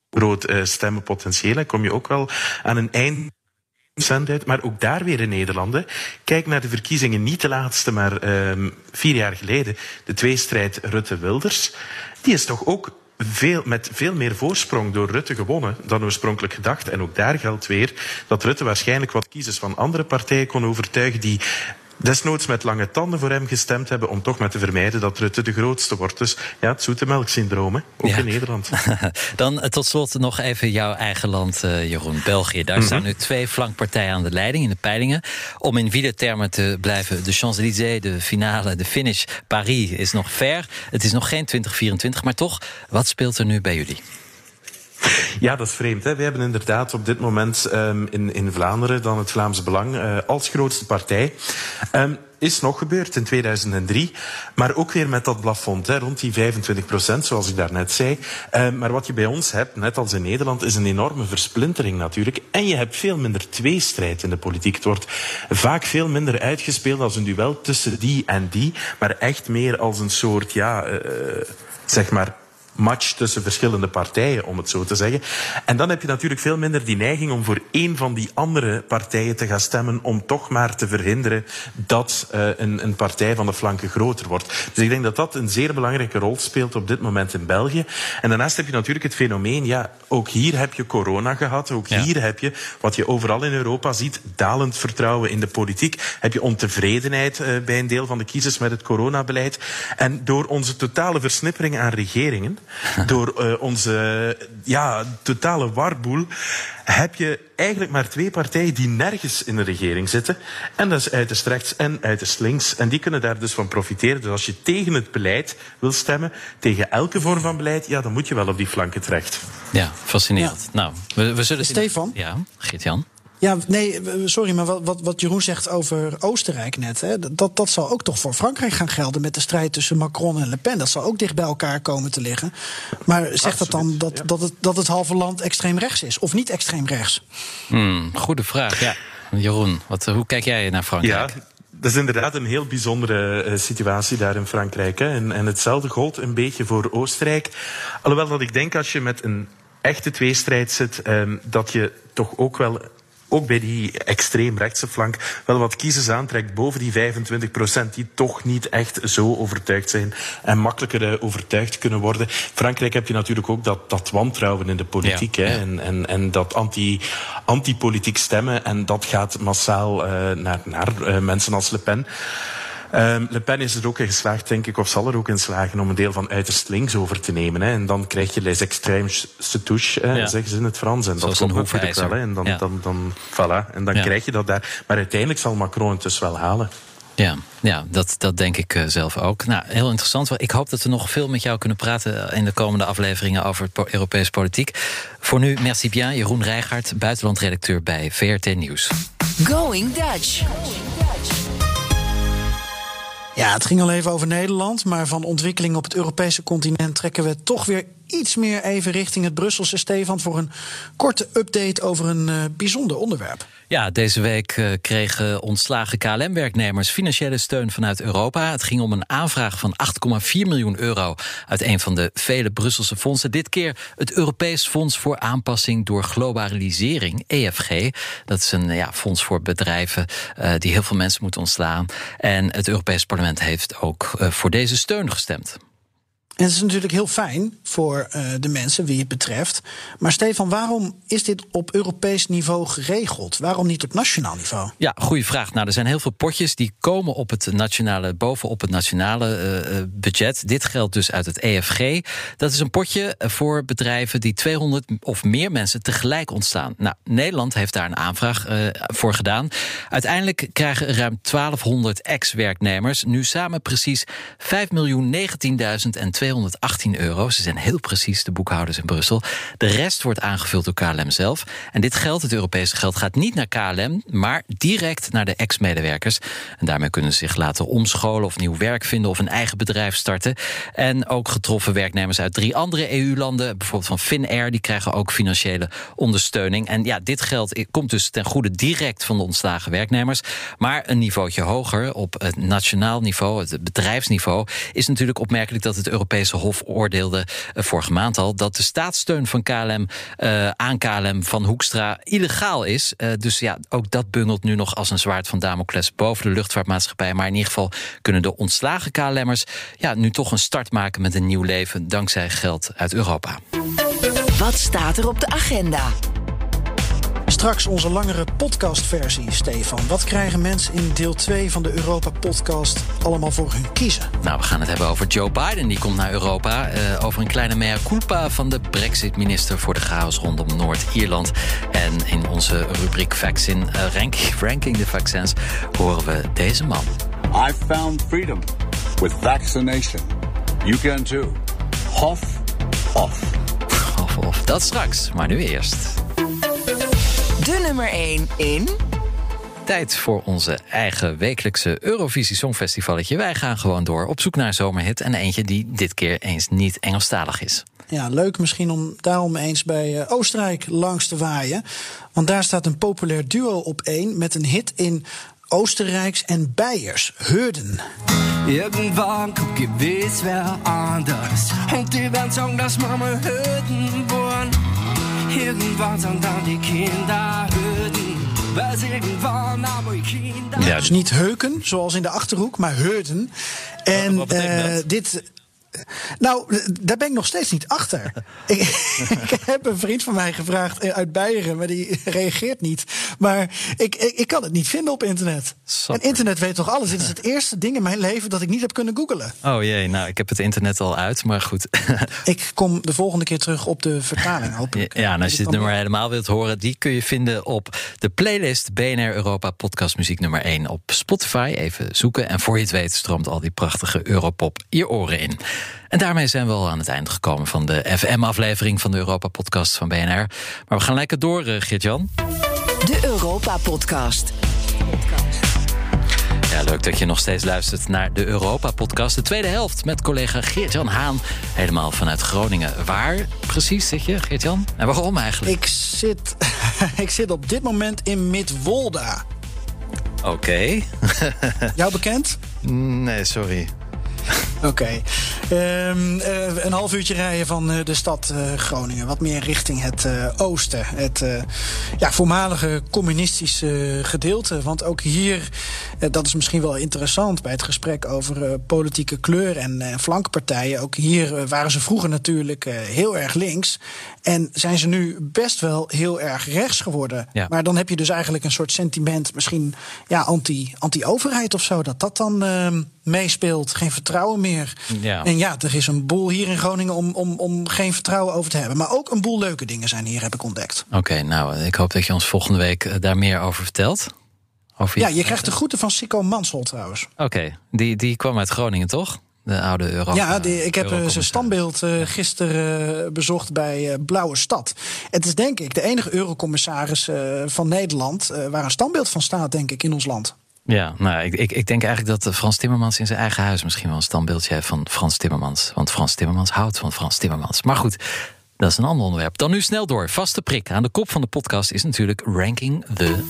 groot uh, stemmenpotentieel. Kom je ook wel aan een eind. Maar ook daar weer in Nederland. Kijk naar de verkiezingen, niet de laatste, maar um, vier jaar geleden. De tweestrijd Rutte-Wilders. Die is toch ook veel, met veel meer voorsprong door Rutte gewonnen dan oorspronkelijk gedacht. En ook daar geldt weer dat Rutte waarschijnlijk wat kiezers van andere partijen kon overtuigen die desnoods met lange tanden voor hem gestemd hebben om toch maar te vermijden dat Rutte de grootste wordt. Dus ja, het zoete melksyndroom, hè? ook ja. in Nederland. Dan tot slot nog even jouw eigen land, uh, Jeroen, België. Daar mm -hmm. staan nu twee flankpartijen aan de leiding in de peilingen. Om in wielertermen te blijven, de Champs-Élysées, de finale, de finish, Paris is nog ver. Het is nog geen 2024, maar toch, wat speelt er nu bij jullie? Ja, dat is vreemd. Hè? We hebben inderdaad op dit moment um, in, in Vlaanderen dan het Vlaams Belang uh, als grootste partij. Um, is nog gebeurd in 2003, maar ook weer met dat plafond, hè, rond die 25 procent, zoals ik daarnet zei. Uh, maar wat je bij ons hebt, net als in Nederland, is een enorme versplintering natuurlijk. En je hebt veel minder tweestrijd in de politiek. Het wordt vaak veel minder uitgespeeld als een duel tussen die en die, maar echt meer als een soort, ja, uh, zeg maar match tussen verschillende partijen, om het zo te zeggen. En dan heb je natuurlijk veel minder die neiging om voor één van die andere partijen te gaan stemmen, om toch maar te verhinderen dat uh, een, een partij van de flanken groter wordt. Dus ik denk dat dat een zeer belangrijke rol speelt op dit moment in België. En daarnaast heb je natuurlijk het fenomeen, ja, ook hier heb je corona gehad, ook ja. hier heb je, wat je overal in Europa ziet, dalend vertrouwen in de politiek. Heb je ontevredenheid uh, bij een deel van de kiezers met het coronabeleid. En door onze totale versnippering aan regeringen, door uh, onze ja, totale warboel heb je eigenlijk maar twee partijen die nergens in de regering zitten. En dat is uiterst rechts en uiterst links. En die kunnen daar dus van profiteren. Dus als je tegen het beleid wil stemmen, tegen elke vorm van beleid, ja, dan moet je wel op die flanken terecht. Ja, fascinerend. Ja. Nou, we, we zullen... Stefan? Ja, Geert-Jan? Ja, nee, sorry, maar wat, wat, wat Jeroen zegt over Oostenrijk net, hè, dat, dat zal ook toch voor Frankrijk gaan gelden met de strijd tussen Macron en Le Pen. Dat zal ook dicht bij elkaar komen te liggen. Maar zegt Absoluut, dat dan dat, ja. dat, het, dat het halve land extreem rechts is? Of niet extreem rechts? Hmm, goede vraag, ja. Jeroen, wat, hoe kijk jij naar Frankrijk? Ja. Dat is inderdaad een heel bijzondere uh, situatie daar in Frankrijk. Hè. En, en hetzelfde gold een beetje voor Oostenrijk. Alhoewel dat ik denk als je met een echte tweestrijd zit, um, dat je toch ook wel ook bij die extreemrechtse flank wel wat kiezers aantrekt boven die 25 procent die toch niet echt zo overtuigd zijn en makkelijker overtuigd kunnen worden. Frankrijk heb je natuurlijk ook dat, dat wantrouwen in de politiek ja, hè, ja. En, en, en dat anti, anti-politiek stemmen en dat gaat massaal uh, naar, naar uh, mensen als Le Pen. Um, Le Pen is er ook in geslaagd, denk ik, of zal er ook in slagen om een deel van uiterst links over te nemen. Hè. En dan krijg je les extrêmes se touche, ja. zeggen ze in het Frans. En Zoals dat komt natuurlijk wel. Hè. En dan, ja. dan, dan, voilà. En dan ja. krijg je dat daar. Maar uiteindelijk zal Macron het dus wel halen. Ja, ja dat, dat denk ik zelf ook. Nou, heel interessant. Ik hoop dat we nog veel met jou kunnen praten in de komende afleveringen over Europese politiek. Voor nu, merci bien, Jeroen Rijgaard, buitenlandredacteur bij VRT Nieuws. Going Dutch. Ja, het ging al even over Nederland, maar van ontwikkelingen op het Europese continent trekken we toch weer iets meer even richting het Brusselse Stefan voor een korte update over een uh, bijzonder onderwerp. Ja, deze week uh, kregen ontslagen KLM-werknemers financiële steun vanuit Europa. Het ging om een aanvraag van 8,4 miljoen euro uit een van de vele Brusselse fondsen. Dit keer het Europees Fonds voor Aanpassing door Globalisering, EFG. Dat is een ja, fonds voor bedrijven uh, die heel veel mensen moeten ontslaan. En het Europees Parlement heeft ook voor deze steun gestemd. En het is natuurlijk heel fijn voor uh, de mensen wie het betreft. Maar Stefan, waarom is dit op Europees niveau geregeld? Waarom niet op nationaal niveau? Ja, goede vraag. Nou, er zijn heel veel potjes die komen op het nationale, bovenop het nationale uh, budget. Dit geldt dus uit het EFG. Dat is een potje voor bedrijven die 200 of meer mensen tegelijk ontstaan. Nou, Nederland heeft daar een aanvraag voor gedaan. Uiteindelijk krijgen ruim 1200 ex-werknemers nu samen precies 5 miljoen 19.000 en 218 euro. Ze zijn heel precies, de boekhouders in Brussel. De rest wordt aangevuld door KLM zelf. En dit geld, het Europese geld, gaat niet naar KLM, maar direct naar de ex-medewerkers. En daarmee kunnen ze zich laten omscholen of nieuw werk vinden of een eigen bedrijf starten. En ook getroffen werknemers uit drie andere EU-landen, bijvoorbeeld van Finnair, die krijgen ook financiële ondersteuning. En ja, dit geld komt dus ten goede direct van de ontslagen werknemers. Maar een niveautje hoger, op het nationaal niveau, het bedrijfsniveau, is natuurlijk opmerkelijk dat het Europese Europese Hof oordeelde uh, vorige maand al dat de staatssteun van KLM uh, aan KLM van Hoekstra illegaal is. Uh, dus ja, ook dat bungelt nu nog als een zwaard van Damocles boven de luchtvaartmaatschappij. Maar in ieder geval kunnen de ontslagen KLM'ers ja, nu toch een start maken met een nieuw leven dankzij geld uit Europa. Wat staat er op de agenda? Straks onze langere podcastversie, Stefan. Wat krijgen mensen in deel 2 van de Europa-podcast allemaal voor hun kiezen? Nou, we gaan het hebben over Joe Biden. Die komt naar Europa. Uh, over een kleine mea culpa van de Brexit-minister... voor de chaos rondom Noord-Ierland. En in onze rubriek Vaccin, uh, rank, Ranking the Vaccins... horen we deze man. I found freedom with vaccination. You can too. Hof, off. Hof, off. Dat straks, maar nu eerst de nummer 1 in. Tijd voor onze eigen wekelijkse Eurovisie Songfestivalletje. Wij gaan gewoon door op zoek naar een zomerhit. En eentje die dit keer eens niet Engelstalig is. Ja, leuk misschien om daarom eens bij uh, Oostenrijk langs te waaien. Want daar staat een populair duo op één met een hit in Oostenrijks en Beiers, Hürden. Irgendwann kommt gewiss wer anders. Und die werden sagen, dass Mama Hürden waren. Irgendwann sind dann die Kinder. Ja, dus niet heuken, zoals in de achterhoek, maar Hürden. En uh, dit nou, daar ben ik nog steeds niet achter. ik, ik, heb een vriend van mij gevraagd uit Beieren, maar die reageert niet. Maar ik, ik, ik kan het niet vinden op internet. En internet weet toch alles? Dit is het eerste ding in mijn leven dat ik niet heb kunnen googlen. Oh jee, nou, ik heb het internet al uit, maar goed. ik kom de volgende keer terug op de vertaling, hopelijk. Ja, en als je het nummer helemaal wilt horen, die kun je vinden op de playlist BNR Europa Podcast Muziek nummer 1 op Spotify. Even zoeken en voor je het weet stroomt al die prachtige Europop je oren in. En daarmee zijn we al aan het einde gekomen van de FM-aflevering van de Europa-podcast van BNR. Maar we gaan lekker door, uh, Geert-Jan. De Europa-podcast. Ja, leuk dat je nog steeds luistert naar de Europa-podcast. De tweede helft met collega Geert-Jan Haan. Helemaal vanuit Groningen. Waar precies zit je, Geert-Jan? En waarom eigenlijk? Ik zit, ik zit op dit moment in Midwolda. Oké. Okay. Jou bekend? Nee, sorry. Oké. Okay. Um, uh, een half uurtje rijden van uh, de stad uh, Groningen. Wat meer richting het oosten. Het ja, voormalige communistische gedeelte. Want ook hier, dat is misschien wel interessant bij het gesprek over politieke kleur en flankpartijen. Ook hier waren ze vroeger natuurlijk heel erg links. En zijn ze nu best wel heel erg rechts geworden. Ja. Maar dan heb je dus eigenlijk een soort sentiment, misschien ja, anti, anti-overheid of zo. Dat dat dan ehm, meespeelt. Geen vertrouwen meer. Ja. En ja, er is een boel hier in Groningen om, om, om geen vertrouwen over te hebben. Maar ook een boel leuke dingen zijn hier, heb ik ontdekt. Oké, okay, nou, ik hoop dat je ons volgende week daar meer over vertelt. Over Ja, je krijgt de groeten van Sikko Mansol trouwens. Oké, die, die kwam uit Groningen, toch? De oude euro. ja, die, ik heb eh, zijn standbeeld eh, gisteren eh, bezocht bij eh, Blauwe Stad. Het is denk ik de enige eurocommissaris eh, van Nederland... eh, waar een standbeeld van staat, denk ik, in ons land. Ja, nou, ik, ik, ik denk eigenlijk dat Frans Timmermans in zijn eigen huis misschien wel een standbeeldje heeft van Frans Timmermans. Want Frans Timmermans houdt van Frans Timmermans. Maar goed, dat is een ander onderwerp. Dan nu snel door. Vaste prik. Aan de kop van de podcast is natuurlijk Ranking the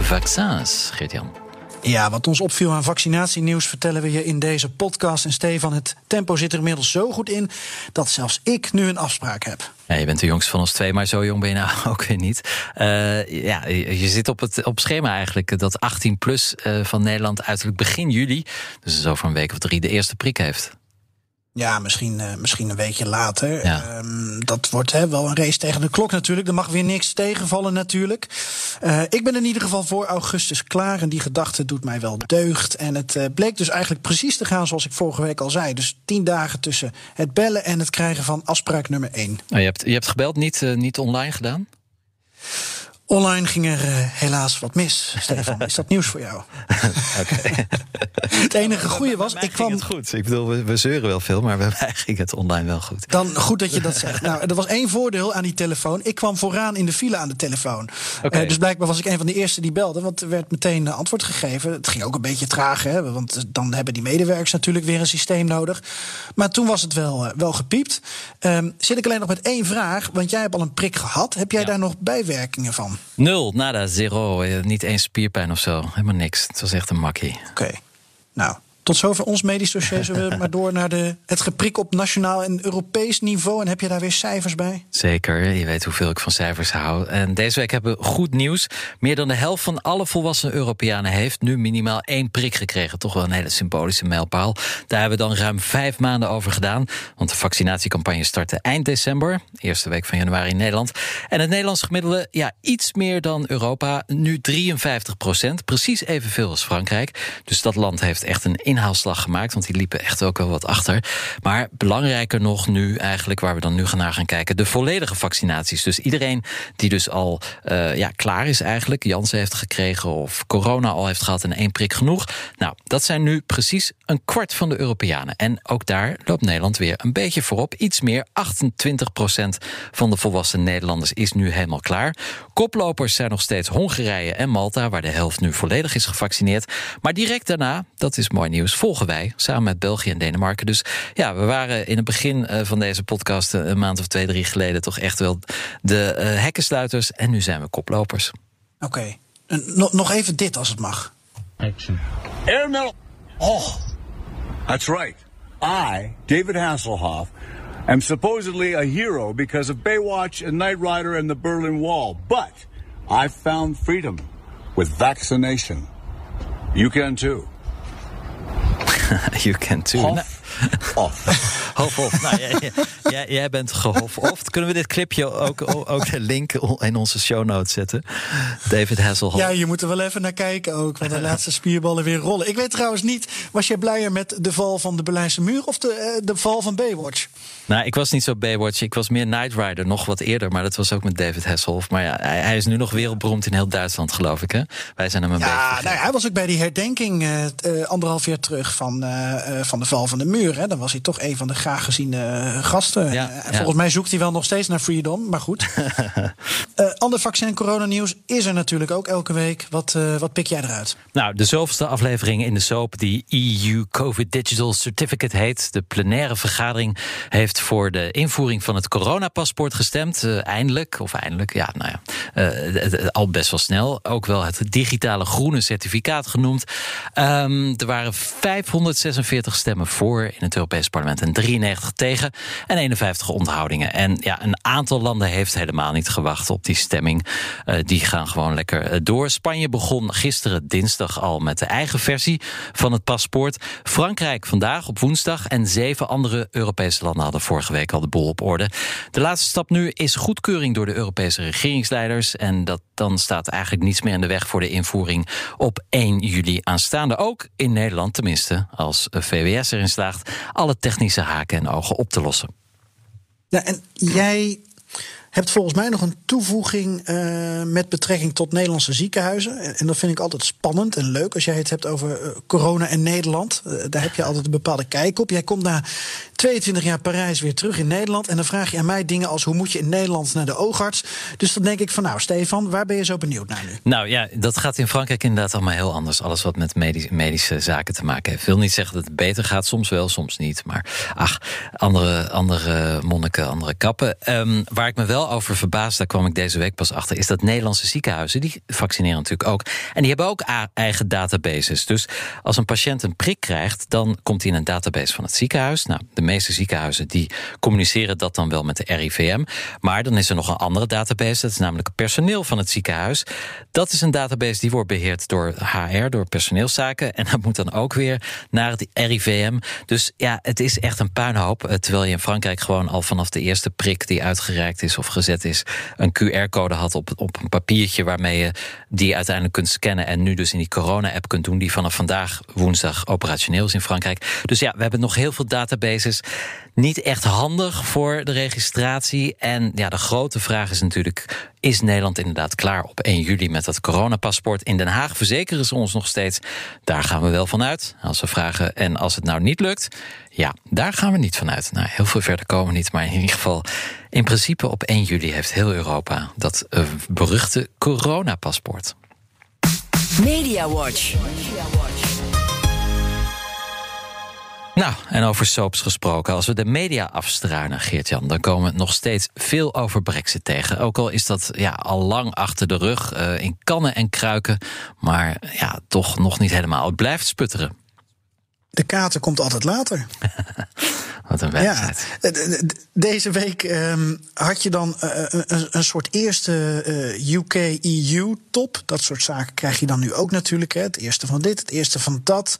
Vaccins, Geert-Jan. Ja, wat ons opviel aan vaccinatienieuws vertellen we je in deze podcast. En Stefan, het tempo zit er inmiddels zo goed in... dat zelfs ik nu een afspraak heb. Ja, je bent de jongste van ons twee, maar zo jong ben je nou ook weer niet. Eh, ja, je zit op het op schema eigenlijk dat 18 plus eh, van Nederland uiterlijk begin juli, dus over een week of drie, de eerste prik heeft. Ja, misschien, eh, misschien een weekje later. Ja. Ehm, dat wordt hè, wel een race tegen de klok natuurlijk. Er mag weer niks tegenvallen natuurlijk. Eh, ik ben in ieder geval voor augustus klaar. En die gedachte doet mij wel deugd. En het eh, bleek dus eigenlijk precies te gaan zoals ik vorige week al zei. Dus tien dagen tussen het bellen en het krijgen van afspraak nummer één. Oh, je, hebt, je hebt gebeld, niet, niet online gedaan? Online ging er eh, helaas wat mis. Stefan, is dat nieuws voor jou? Oké. Het enige goede was, ik kwam... het goed. Ik bedoel, we, we zeuren wel veel, maar bij mij ging het online wel goed. Dan goed dat je dat zegt. Nou, er was één voordeel aan die telefoon. Ik kwam vooraan in de file aan de telefoon. Oké. Eh, dus blijkbaar was ik een van de eerste die belde. Want er werd meteen eh, antwoord gegeven. Het ging ook een beetje traag, hè, want dan hebben die medewerkers natuurlijk weer een systeem nodig. Maar toen was het wel, wel gepiept. Ehm, zit ik alleen nog met één vraag, want jij hebt al een prik gehad. Heb jij Ja. daar nog bijwerkingen van? Nul, nada, zero. eh, Niet eens spierpijn of zo. Helemaal niks. Het was echt een makkie. Oké. Nou, tot zover ons medisch dossier. Zullen we maar door naar de, het geprik op nationaal en Europees niveau? En heb je daar weer cijfers bij? Zeker, je weet hoeveel ik van cijfers hou. En deze week hebben we goed nieuws. Meer dan de helft van alle volwassen Europeanen heeft nu minimaal één prik gekregen. Toch wel een hele symbolische mijlpaal. Daar hebben we dan ruim vijf maanden over gedaan. Want de vaccinatiecampagne startte eind december. Eerste week van januari in Nederland. En het Nederlands gemiddelde, ja, iets meer dan Europa. Nu 53 procent. Precies evenveel als Frankrijk. Dus dat land heeft echt een inhaalslag gemaakt. Want die liepen echt ook wel wat achter. Maar belangrijker nog nu eigenlijk, waar we dan nu naar gaan kijken, de volledige vaccinaties. Dus iedereen die dus al eh, ja, klaar is eigenlijk, Janssen heeft gekregen of corona al heeft gehad en één prik genoeg. Nou, dat zijn nu precies een kwart van de Europeanen. En ook daar loopt Nederland weer een beetje voorop. Iets meer, 28 procent van de volwassen Nederlanders is nu helemaal klaar. Koplopers zijn nog steeds Hongarije en Malta, waar de helft nu volledig is gevaccineerd. Maar direct daarna, dat is mooi nieuws, volgen wij samen met België en Denemarken. Dus ja, we waren in het begin eh, van deze podcast eh, een maand of twee, drie geleden toch echt wel de eh, hekkensluiters. En nu zijn we koplopers. Oké. En Nog nog even dit als het mag. Air Middle. Oh, that's right. I, David Hasselhoff, am supposedly a hero because of Baywatch and Knight Rider and the Berlin Wall. But I found freedom with vaccination. You can too. You can too. Off. Hof, hof. Nou, jij, jij, jij bent gehof-oft. Kunnen we dit clipje ook, ook de link in onze show notes zetten? David Hasselhoff. Ja, je moet er wel even naar kijken ook. Want de laatste spierballen weer rollen. Ik weet trouwens niet, was jij blijer met de val van de Berlijnse muur of de, eh, de val van Baywatch? Nou, ik was niet zo Baywatch. Ik was meer Knight Rider, nog wat eerder. Maar dat was ook met David Hasselhoff. Maar ja, hij, hij is nu nog wereldberoemd in heel Duitsland, geloof ik. Hè? Wij zijn hem een beetje Ja, nou ja, hij was ook bij die herdenking eh, eh, anderhalf jaar terug van, van de val van de muur. Hè. Dan was hij toch een van de graag geziene eh, gasten. Ja, Eh, ja. Volgens mij zoekt hij wel nog steeds naar freedom, maar goed. Eh ander vaccin coronanieuws is er natuurlijk ook elke week. Wat, wat pik jij eruit? Nou, de zoveelste aflevering in de soap die EU COVID Digital Certificate heet. De plenaire vergadering heeft voor de invoering van het coronapaspoort gestemd. Eindelijk, of eindelijk, ja, nou ja, al best wel snel. Ook wel het digitale groene certificaat genoemd. Ehm, er waren 546 stemmen voor in het Europees Parlement en 93 tegen en 51 onthoudingen. En ja, een aantal landen heeft helemaal niet gewacht op die stemming. Eh, die gaan gewoon lekker eh, door. Spanje begon gisteren dinsdag al met de eigen versie van het paspoort. Frankrijk vandaag op woensdag en zeven andere Europese landen hadden vorige week al de boel op orde. De laatste stap nu is goedkeuring door de Europese regeringsleiders. En dat, dan staat eigenlijk niets meer in de weg voor de invoering op 1 juli aanstaande. Ook in Nederland, tenminste, als VWS erin slaagt alle technische haken en ogen op te lossen. Ja, en jij hebt volgens mij nog een toevoeging uh, met betrekking tot Nederlandse ziekenhuizen. En dat vind ik altijd spannend en leuk als jij het hebt over uh, corona en Nederland. Uh, daar heb je altijd een bepaalde kijk op. Jij komt na 22 jaar Parijs weer terug in Nederland. En dan vraag je aan mij dingen als hoe moet je in Nederland naar de oogarts. Dus dan denk ik van nou, Stefan, waar ben je zo benieuwd naar nu? Nou ja, dat gaat in Frankrijk inderdaad allemaal heel anders. Alles wat met medische, medische zaken te maken heeft. Ik wil niet zeggen dat het beter gaat, soms wel, soms niet. Maar ach, andere, andere monniken, andere kappen. Um, waar ik me wel over verbaas, daar kwam ik deze week pas achter, is dat Nederlandse ziekenhuizen, die vaccineren natuurlijk ook. En die hebben ook eigen databases. Dus als een patiënt een prik krijgt, dan komt hij in een database van het ziekenhuis. Nou, de meeste ziekenhuizen die communiceren dat dan wel met de RIVM. Maar dan is er nog een andere database, dat is namelijk het personeel van het ziekenhuis. Dat is een database die wordt beheerd door HR, door personeelszaken. En dat moet dan ook weer naar het RIVM. Dus ja, het is echt een puinhoop. Eh, terwijl je in Frankrijk gewoon al vanaf de eerste prik die uitgereikt is of gezet is, een QR-code had op, op een papiertje waarmee je die uiteindelijk kunt scannen. En nu dus in die corona-app kunt doen, die vanaf vandaag woensdag operationeel is in Frankrijk. Dus ja, we hebben nog heel veel databases. Niet echt handig voor de registratie. En ja, de grote vraag is natuurlijk: is Nederland inderdaad klaar op 1 juli met dat coronapaspoort? In Den Haag verzekeren ze ons nog steeds. Daar gaan we wel vanuit. Als we vragen en als het nou niet lukt, ja, daar gaan we niet vanuit. Nou, heel veel verder komen we niet, maar in ieder geval, in principe op 1 juli heeft heel Europa dat uh, beruchte coronapaspoort. Media Watch. Nou, en over soaps gesproken. Als we de media afstruinen, Geert-Jan... dan komen we nog steeds veel over brexit tegen. Ook al is dat ja, al lang achter de rug, uh, in kannen en kruiken... maar ja, toch nog niet helemaal. Het blijft sputteren. De kater komt altijd later. Wat een wedstrijd. Ja, deze week um, had je dan uh, een, een, soort eerste uh, UK-EU-top. Dat soort zaken krijg je dan nu ook natuurlijk. Hè. Het eerste van dit, het eerste van dat.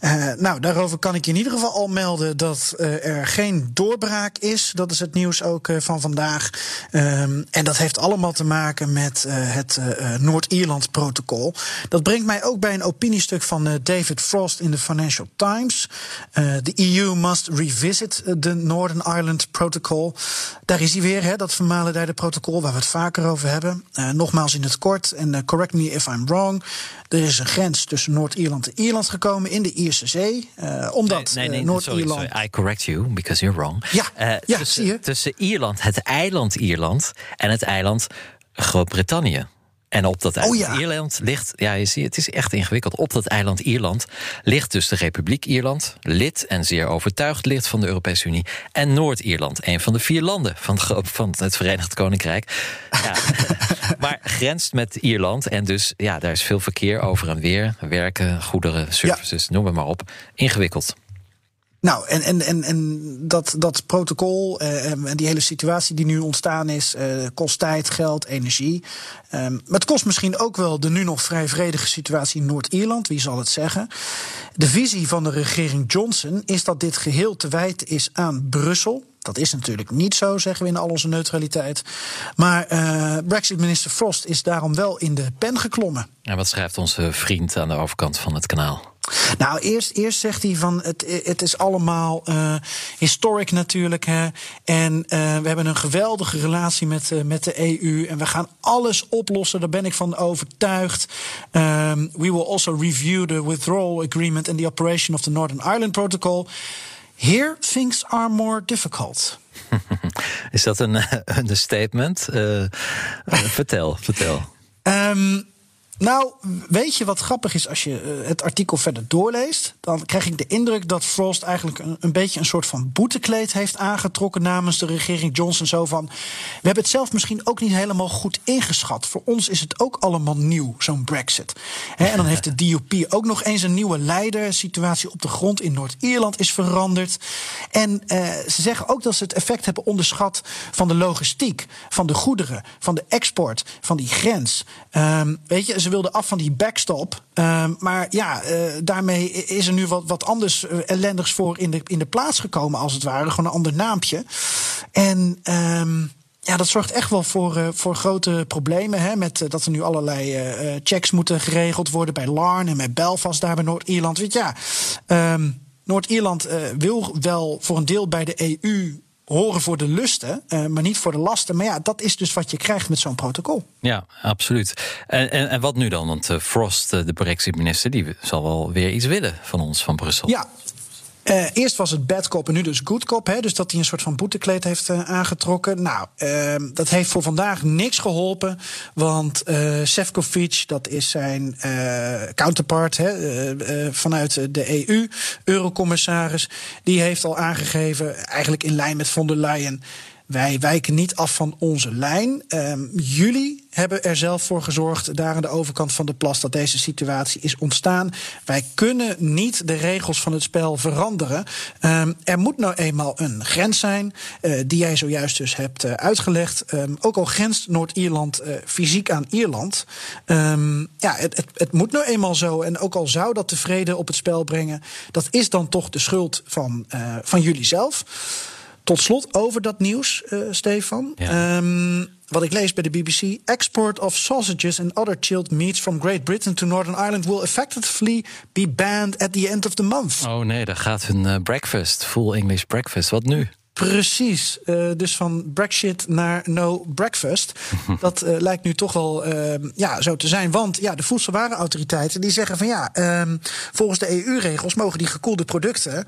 Uh, nou, daarover kan ik je in ieder geval al melden dat er geen doorbraak is. Dat is het nieuws ook van vandaag. Um, en dat heeft allemaal te maken met het Noord-Ierland-protocol. Dat brengt mij ook bij een opiniestuk van David Frost in de Financial Times. The EU must revisit de Northern Ireland Protocol. Daar is hij weer, hè, dat vermalendijde protocol waar we het vaker over hebben. Uh, nogmaals in het kort, en uh, correct me if I'm wrong. Er is een grens tussen Noord-Ierland en Ierland gekomen in de Ierse Zee. Omdat nee, nee, nee, Noord-Ierland. Sorry, I correct you, because you're wrong. Ja, ja tussen, zie je. Tussen Ierland, het eiland Ierland en het eiland Groot-Brittannië. En op dat eiland oh ja. Ierland ligt, ja, je ziet, het is echt ingewikkeld. Op dat eiland Ierland ligt dus de Republiek Ierland, lid en zeer overtuigd lid van de Europese Unie, en Noord-Ierland, een van de vier landen van, van het Verenigd Koninkrijk. Ja, maar grenst met Ierland en dus, ja, daar is veel verkeer over en weer, werken, goederen, services, ja. noem het maar op. Ingewikkeld. Nou, en, en, en, en dat, dat protocol uh, en die hele situatie die nu ontstaan is, uh, kost tijd, geld, energie. Um, maar het kost misschien ook wel de nu nog vrij vredige situatie in Noord-Ierland, wie zal het zeggen. De visie van de regering Johnson is dat dit geheel te wijten is aan Brussel. Dat is natuurlijk niet zo, zeggen we in al onze neutraliteit. Maar uh, Brexit-minister Frost is daarom wel in de pen geklommen. En wat schrijft onze vriend aan de overkant van het kanaal? Nou, eerst, eerst zegt hij van het, het is allemaal uh, historic natuurlijk. Hè. En uh, we hebben een geweldige relatie met, uh, met de EU. En we gaan alles oplossen, daar ben ik van overtuigd. Um, we will also review the withdrawal agreement and the operation of the Northern Ireland Protocol. Here things are more difficult. Is dat een, een statement? vertel, vertel. Um, nou, weet je wat grappig is als je het artikel verder doorleest? Dan krijg ik de indruk dat Frost eigenlijk een, beetje een soort van boetekleed heeft aangetrokken namens de regering Johnson. Zo van: We hebben het zelf misschien ook niet helemaal goed ingeschat. Voor ons is het ook allemaal nieuw, zo'n Brexit. En dan heeft de DUP ook nog eens een nieuwe leider. De situatie op de grond in Noord-Ierland is veranderd. En uh, ze zeggen ook dat ze het effect hebben onderschat van de logistiek, van de goederen, van de export, van die grens. Um, weet je, ze wilden af van die backstop. Uh, maar ja, uh, daarmee is er nu wat, wat anders uh, ellendigs voor in de, in de plaats gekomen, als het ware. Gewoon een ander naampje. En. Um, ja, dat zorgt echt wel voor, uh, voor grote problemen. Hè, met dat er nu allerlei checks moeten geregeld worden bij Larne en bij Belfast, daar bij Noord-Ierland. Weet je, ja, um, Noord-Ierland wil wel voor een deel bij de EU horen voor de lusten, uh, maar niet voor de lasten. Maar ja, dat is dus wat je krijgt met zo'n protocol. Ja, absoluut. En, en, en wat nu dan? Want uh, Frost, de Brexit-minister, die zal wel weer iets willen van ons, van Brussel. Ja, uh, eerst was het bad cop en nu dus good cop. Hè, dus dat hij een soort van boetekleed heeft uh, aangetrokken. Nou, uh, dat heeft voor vandaag niks geholpen. Want Sefcovic, dat is zijn counterpart hè, vanuit de EU, eurocommissaris... die heeft al aangegeven, eigenlijk in lijn met von der Leyen... Wij wijken niet af van onze lijn. Um, jullie hebben er zelf voor gezorgd, daar aan de overkant van de plas, dat deze situatie is ontstaan. Wij kunnen niet de regels van het spel veranderen. Um, er moet nou eenmaal een grens zijn, uh, die jij zojuist dus hebt uh, uitgelegd. Um, ook al grenst Noord-Ierland uh, fysiek aan Ierland. ja, het, het, het, moet nou eenmaal zo. En ook al zou dat tevreden op het spel brengen, dat is dan toch de schuld van, van jullie zelf. Tot slot over dat nieuws, uh, Stefan. Ja. Um, wat ik lees bij de BBC. Export of sausages and other chilled meats from Great Britain to Northern Ireland will effectively be banned at the end of the month. Oh nee, daar gaat hun uh, breakfast, full English breakfast. Wat nu? Precies. Uh, dus van Brexit naar no breakfast. dat uh, lijkt nu toch wel uh, ja, zo te zijn. Want ja, de voedselwarenautoriteiten die zeggen van ja, ehm, volgens de EU-regels mogen die gekoelde producten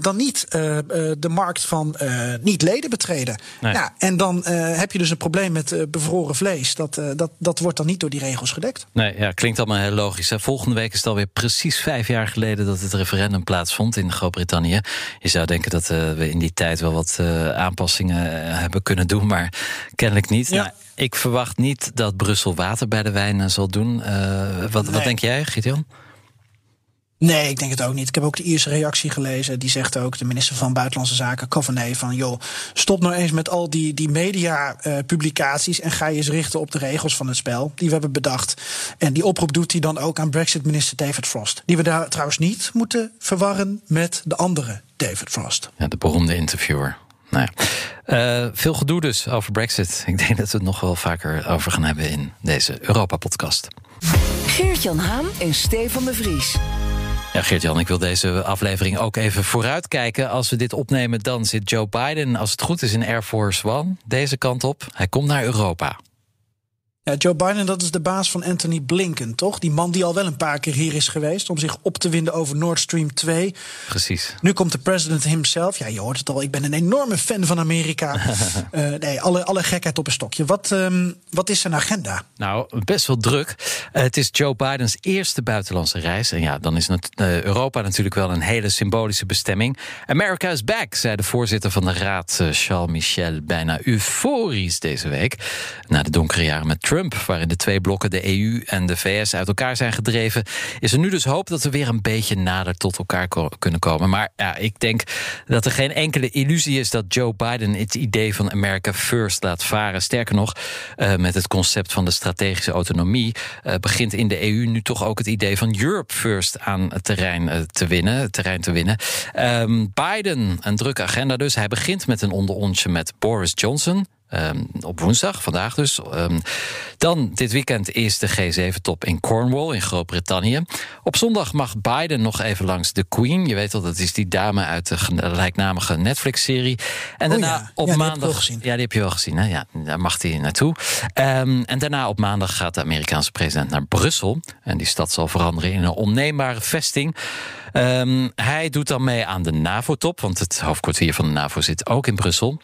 dan niet de markt van niet-leden betreden. Nee. Ja, en dan heb je dus een probleem met bevroren vlees. Dat, dat, dat wordt dan niet door die regels gedekt. Nee, ja, klinkt allemaal heel logisch. Hè? Volgende week is het alweer precies vijf jaar geleden dat het referendum plaatsvond in Groot-Brittannië. Je zou denken dat we in die tijd wel wat uh, aanpassingen eh, hebben kunnen doen, maar kennelijk niet. Ja. Nou, ik verwacht niet dat Brussel water bij de wijn zal doen. Uh, wat, nee. wat denk jij, Gideon? Nee, ik denk het ook niet. Ik heb ook de Ierse reactie gelezen. Die zegt ook, de minister van Buitenlandse Zaken, Coveney, van joh, stop nou eens met al die, die media-publicaties en ga je eens richten op de regels van het spel die we hebben bedacht. En die oproep doet hij dan ook aan Brexit-minister David Frost. Die we daar trouwens niet moeten verwarren met de andere David Frost. Ja, de beroemde interviewer. Nou ja. uh, veel gedoe dus over Brexit. Ik denk dat we het nog wel vaker over gaan hebben in deze Europa-podcast. Geert-Jan Haan en Stefan de Vries. Ja, Geert-Jan, ik wil deze aflevering ook even vooruitkijken. Als we dit opnemen, dan zit Joe Biden, als het goed is, in Air Force One. Deze kant op. Hij komt naar Europa. Ja, Joe Biden, dat is de baas van Anthony Blinken, toch? Die man die al wel een paar keer hier is geweest om zich op te winden over Nord Stream 2. Precies. Nu komt de president himself. Ja, je hoort het al, ik ben een enorme fan van Amerika. uh, nee, alle, alle gekheid op een stokje. Wat, um, wat is zijn agenda? Nou, best wel druk. Uh, het is Joe Bidens eerste buitenlandse reis. En ja, dan is het, uh, Europa natuurlijk wel een hele symbolische bestemming. America is back, zei de voorzitter van de raad, Charles Michel, bijna euforisch deze week. Na de donkere jaren met Trump Trump, waarin de twee blokken, de EU en de VS, uit elkaar zijn gedreven, is er nu dus hoop dat we weer een beetje nader tot elkaar kunnen komen. Maar ja, ik denk dat er geen enkele illusie is dat Joe Biden het idee van America First laat varen. Sterker nog, uh, met het concept van de strategische autonomie uh, begint in de EU nu toch ook het idee van Europe First aan het terrein uh, te winnen. Terrein te winnen. Um, Biden, een drukke agenda dus. Hij begint met een onderontje met Boris Johnson. Um, op woensdag, vandaag dus. Um, dan dit weekend is de G7-top in Cornwall in Groot-Brittannië. Op zondag mag Biden nog even langs de Queen. Je weet al, dat is die dame uit de gelijknamige Netflix-serie. En oh daarna ja. op ja, maandag. Ja, die heb je wel gezien. Hè? Ja, daar mag hij naartoe. Um, en daarna op maandag gaat de Amerikaanse president naar Brussel. En die stad zal veranderen in een onneembare vesting. Um, hij doet dan mee aan de NAVO-top, want het hoofdkwartier van de NAVO zit ook in Brussel.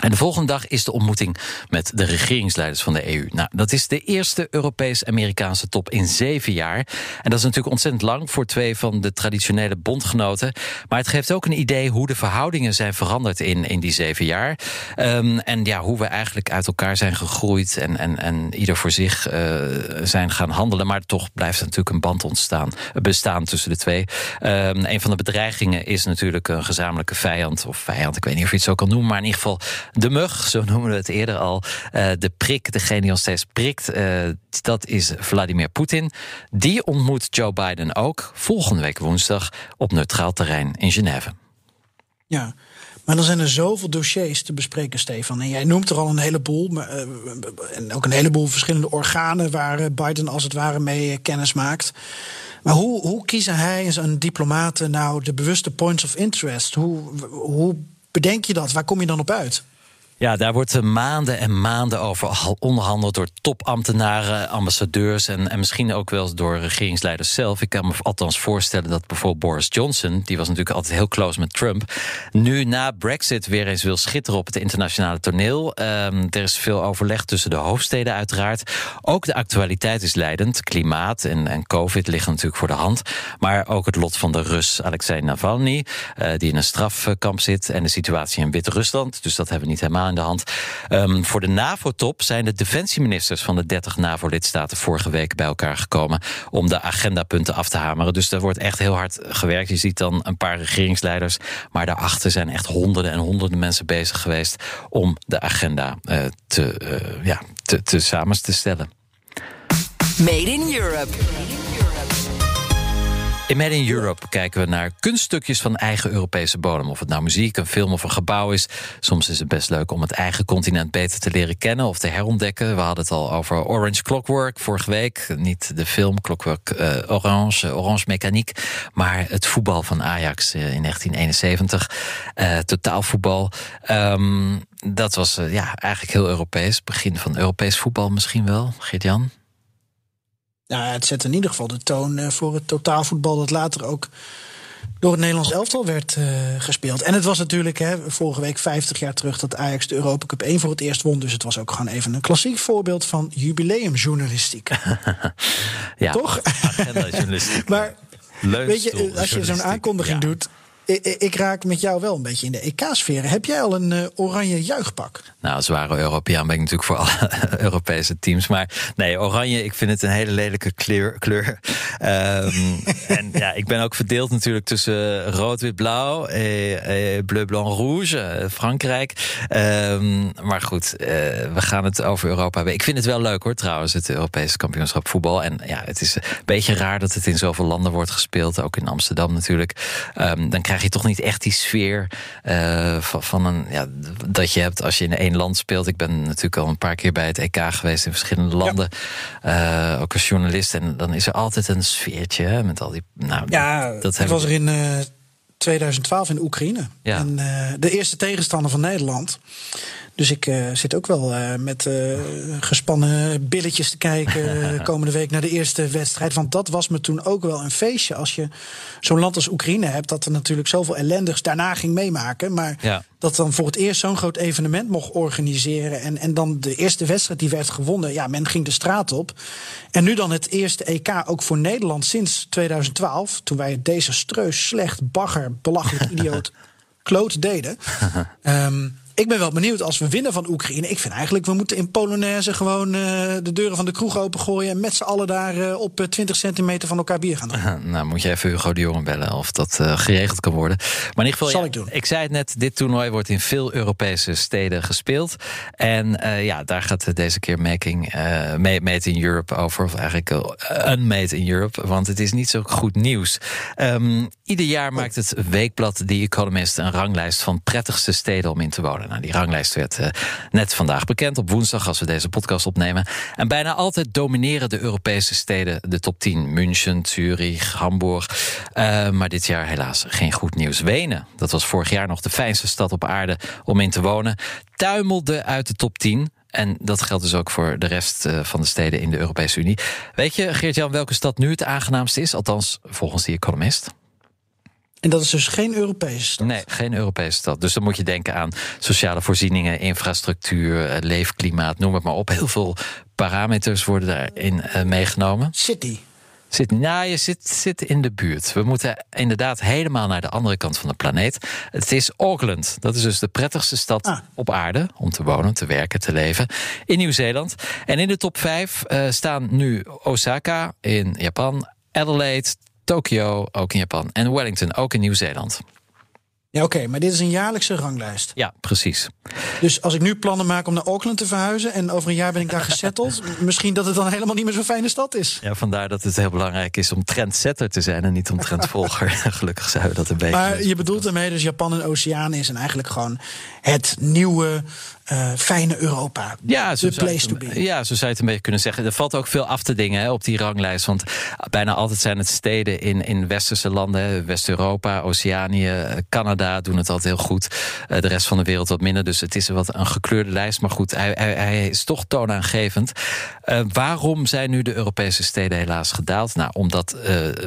En de volgende dag is de ontmoeting met de regeringsleiders van de EU. Nou, dat is de eerste Europees-Amerikaanse top in zeven jaar. En dat is natuurlijk ontzettend lang voor twee van de traditionele bondgenoten. Maar het geeft ook een idee hoe de verhoudingen zijn veranderd in, in die zeven jaar. Um, en ja, hoe we eigenlijk uit elkaar zijn gegroeid en, en, en ieder voor zich uh, zijn gaan handelen. Maar toch blijft er natuurlijk een band ontstaan, bestaan tussen de twee. Um, een van de bedreigingen is natuurlijk een gezamenlijke vijand. Of vijand, ik weet niet of je het zo kan noemen, maar in ieder geval de mug, zo noemen we het eerder al. Uh, de prik, degene die ons steeds prikt, uh, dat is Vladimir Poetin. Die ontmoet Joe Biden ook volgende week woensdag op neutraal terrein in Genève. Ja, maar dan zijn er zoveel dossiers te bespreken, Stefan. En jij noemt er al een heleboel. Uh, en ook een heleboel verschillende organen waar Biden als het ware mee kennis maakt. Maar hoe, hoe kiezen hij en zijn diplomaten nou de bewuste points of interest? Hoe, hoe bedenk je dat? Waar kom je dan op uit? Ja, daar wordt eh, maanden en maanden over onderhandeld door topambtenaren, ambassadeurs en, en misschien ook wel door regeringsleiders zelf. Ik kan me althans voorstellen dat bijvoorbeeld Boris Johnson, die was natuurlijk altijd heel close met Trump, nu na Brexit weer eens wil schitteren op het internationale toneel. Um, er is veel overleg tussen de hoofdsteden uiteraard. Ook de actualiteit is leidend. Klimaat en, en COVID liggen natuurlijk voor de hand. Maar ook het lot van de Rus Alexei Navalny, uh, die in een strafkamp zit, en de situatie in Wit-Rusland. Dus dat hebben we niet helemaal in de hand. Um, voor de NAVO-top zijn de defensieministers van de 30 NAVO-lidstaten vorige week bij elkaar gekomen om de agendapunten af te hameren. Dus daar wordt echt heel hard gewerkt. Je ziet dan een paar regeringsleiders, maar daarachter zijn echt honderden en honderden mensen bezig geweest om de agenda uh, te, uh, ja, te, te samen te stellen. Made in Europe. In Made in Europe kijken we naar kunststukjes van eigen Europese bodem. Of het nou muziek, een film of een gebouw is. Soms is het best leuk om het eigen continent beter te leren kennen of te herontdekken. We hadden het al over Orange Clockwork vorige week. Niet de film Clockwork uh, Orange, Orange Mechaniek. Maar het voetbal van Ajax uh, in 1971. Uh, totaalvoetbal. Um, dat was ja, eigenlijk heel Europees. Begin van Europees voetbal misschien wel, Geert-Jan? Nou, het zet in ieder geval de toon uh, voor het totaalvoetbal dat later ook door het Nederlands elftal werd uh, gespeeld. En het was natuurlijk hè, vorige week 50 jaar terug dat Ajax de Europa Cup 1 voor het eerst won. Dus het was ook gewoon even een klassiek voorbeeld van jubileumjournalistiek. ja, toch? Agenda-journalistiek. maar weet je, als je zo'n aankondiging ja. doet. Ik, ik, raak met jou wel een beetje in de EK-sfeer. Heb jij al een uh, oranje juichpak? Nou, als ware Europeaan ben ik natuurlijk voor alle Europese teams. Maar nee, oranje, ik vind het een hele lelijke kleur. kleur. Um, en ja, ik ben ook verdeeld natuurlijk tussen rood, wit, blauw. En bleu, blanc, rouge, Frankrijk. Um, maar goed, uh, we gaan het over Europa hebben. Ik vind het wel leuk hoor, trouwens, het Europese kampioenschap voetbal. En ja, het is een beetje raar dat het in zoveel landen wordt gespeeld. Ook in Amsterdam natuurlijk. Um, dan krijg je toch niet echt die sfeer uh, van, van, een, ja, dat je hebt als je in één land speelt. Ik ben natuurlijk al een paar keer bij het EK geweest in verschillende landen. Ja. Uh, ook als journalist. En dan is er altijd een sfeertje hè, met al die. Nou, ja, dat, dat was er in uh, 2012 in Oekraïne. Ja. En de eerste tegenstander van Nederland. Dus ik uh, zit ook wel uh, met uh, gespannen billetjes te kijken komende week naar de eerste wedstrijd. Want dat was me toen ook wel een feestje. Als je zo'n land als Oekraïne hebt, dat er natuurlijk zoveel ellendigs daarna ging meemaken. Maar ja. dat dan voor het eerst zo'n groot evenement mocht organiseren. En, en dan de eerste wedstrijd die werd gewonnen. Ja, men ging de straat op. En nu dan het eerste EK ook voor Nederland sinds 2012. Toen wij het desastreus, slecht, bagger, belachelijk, idioot, kloot deden. um, ik ben wel benieuwd als we winnen van Oekraïne. Ik vind eigenlijk, we moeten in Polonaise gewoon uh, de deuren van de kroeg opengooien. En met z'n allen daar uh, op 20 centimeter van elkaar bier gaan drinken. nou, moet je even Hugo de Jonge bellen of dat uh, geregeld kan worden. Maar in ieder geval, Zal ja, ik doen. Ik zei het net, dit toernooi wordt in veel Europese steden gespeeld. En ja, daar gaat deze keer Making, Made in Europe over. Of eigenlijk Unmade in Europe. Want het is niet zo goed nieuws. Um, ieder jaar maakt het weekblad The Economist een ranglijst van prettigste steden om in te wonen. Nou, die ranglijst werd uh, net vandaag bekend op woensdag als we deze podcast opnemen. En bijna altijd domineren de Europese steden de top 10. München, Zurich, Hamburg. Uh, maar dit jaar helaas geen goed nieuws. Wenen, dat was vorig jaar nog de fijnste stad op aarde om in te wonen, tuimelde uit de top 10. En dat geldt dus ook voor de rest uh, van de steden in de Europese Unie. Weet je, Geert-Jan, welke stad nu het aangenaamste is? Althans, volgens die Economist. En dat is dus geen Europese stad? Nee, geen Europese stad. Dus dan moet je denken aan sociale voorzieningen, infrastructuur, leefklimaat, noem het maar op. Heel veel parameters worden daarin uh, meegenomen. City. Zit, nou, je zit, zit in de buurt. We moeten inderdaad helemaal naar de andere kant van de planeet. Het is Auckland. Dat is dus de prettigste stad ah. op aarde om te wonen, te werken, te leven. In Nieuw-Zeeland. En in de top 5 uh, staan nu Osaka in Japan, Adelaide, Tokio, ook in Japan. En Wellington, ook in Nieuw-Zeeland. Ja, oké, okay, maar dit is een jaarlijkse ranglijst. Ja, precies. Dus als ik nu plannen maak om naar Auckland te verhuizen en over een jaar ben ik daar gesetteld, misschien dat het dan helemaal niet meer zo'n fijne stad is. Ja, vandaar dat het heel belangrijk is om trendsetter te zijn en niet om trendvolger. Gelukkig zijn we dat een beetje. Maar je bedoelt ermee dus Japan en Oceanië en eigenlijk gewoon het nieuwe uh, fijne Europa. Ja, the place to be. Ja, zo zou je het een beetje kunnen zeggen. Er valt ook veel af te dingen hè, op die ranglijst. Want bijna altijd zijn het steden in, in westerse landen. West-Europa, Oceanië, Canada. Doen het altijd heel goed. de rest van de wereld wat minder. Dus het is wat een gekleurde lijst. Maar goed, hij, hij, hij is toch toonaangevend. Waarom zijn nu de Europese steden helaas gedaald? Nou, omdat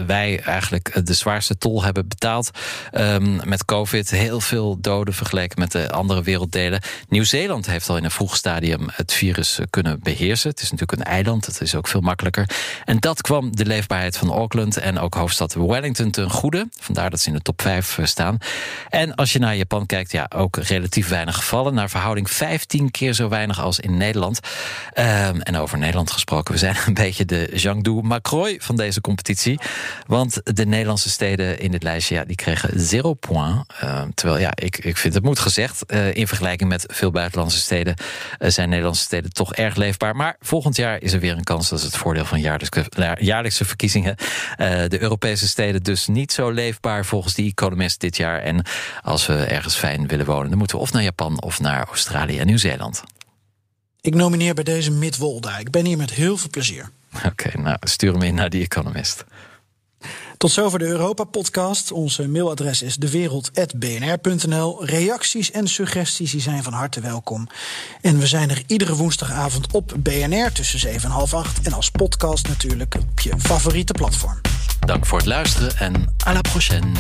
wij eigenlijk de zwaarste tol hebben betaald um, met COVID. Heel veel doden vergeleken met de andere werelddelen. Nieuw-Zeeland heeft al in een vroeg stadium het virus kunnen beheersen. Het is natuurlijk een eiland, het is ook veel makkelijker. En dat kwam de leefbaarheid van Auckland en ook hoofdstad Wellington ten goede. Vandaar dat ze in de top 5 eh, staan. En als je naar Japan kijkt, ja, ook relatief weinig gevallen. Naar verhouding 15 keer zo weinig als in Nederland. Um, en over Nederland gesproken, we zijn een beetje de Jiangdu Macroy van deze competitie. Want de Nederlandse steden in dit lijstje, ja, die kregen zero point. Uh, terwijl, ja, ik, ik vind het moet gezegd. Uh, in vergelijking met veel buitenlandse steden uh, zijn Nederlandse steden toch erg leefbaar. Maar volgend jaar is er weer een kans. Dat is het voordeel van jaarlijkse, jaarlijkse verkiezingen. de Europese steden dus niet zo leefbaar volgens die economist dit jaar. En als we ergens fijn willen wonen, dan moeten we of naar Japan of naar Australië en Nieuw-Zeeland. Ik nomineer bij deze Midwolda. Ik ben hier met heel veel plezier. Oké, nou stuur hem in naar die economist. Tot zover de Europa-podcast. Onze mailadres is dewereld.bnr.nl. Reacties en suggesties die zijn van harte welkom. En we zijn er iedere woensdagavond op BNR tussen 7 en half 8. En als podcast natuurlijk op je favoriete platform. Dank voor het luisteren en à la prochaine.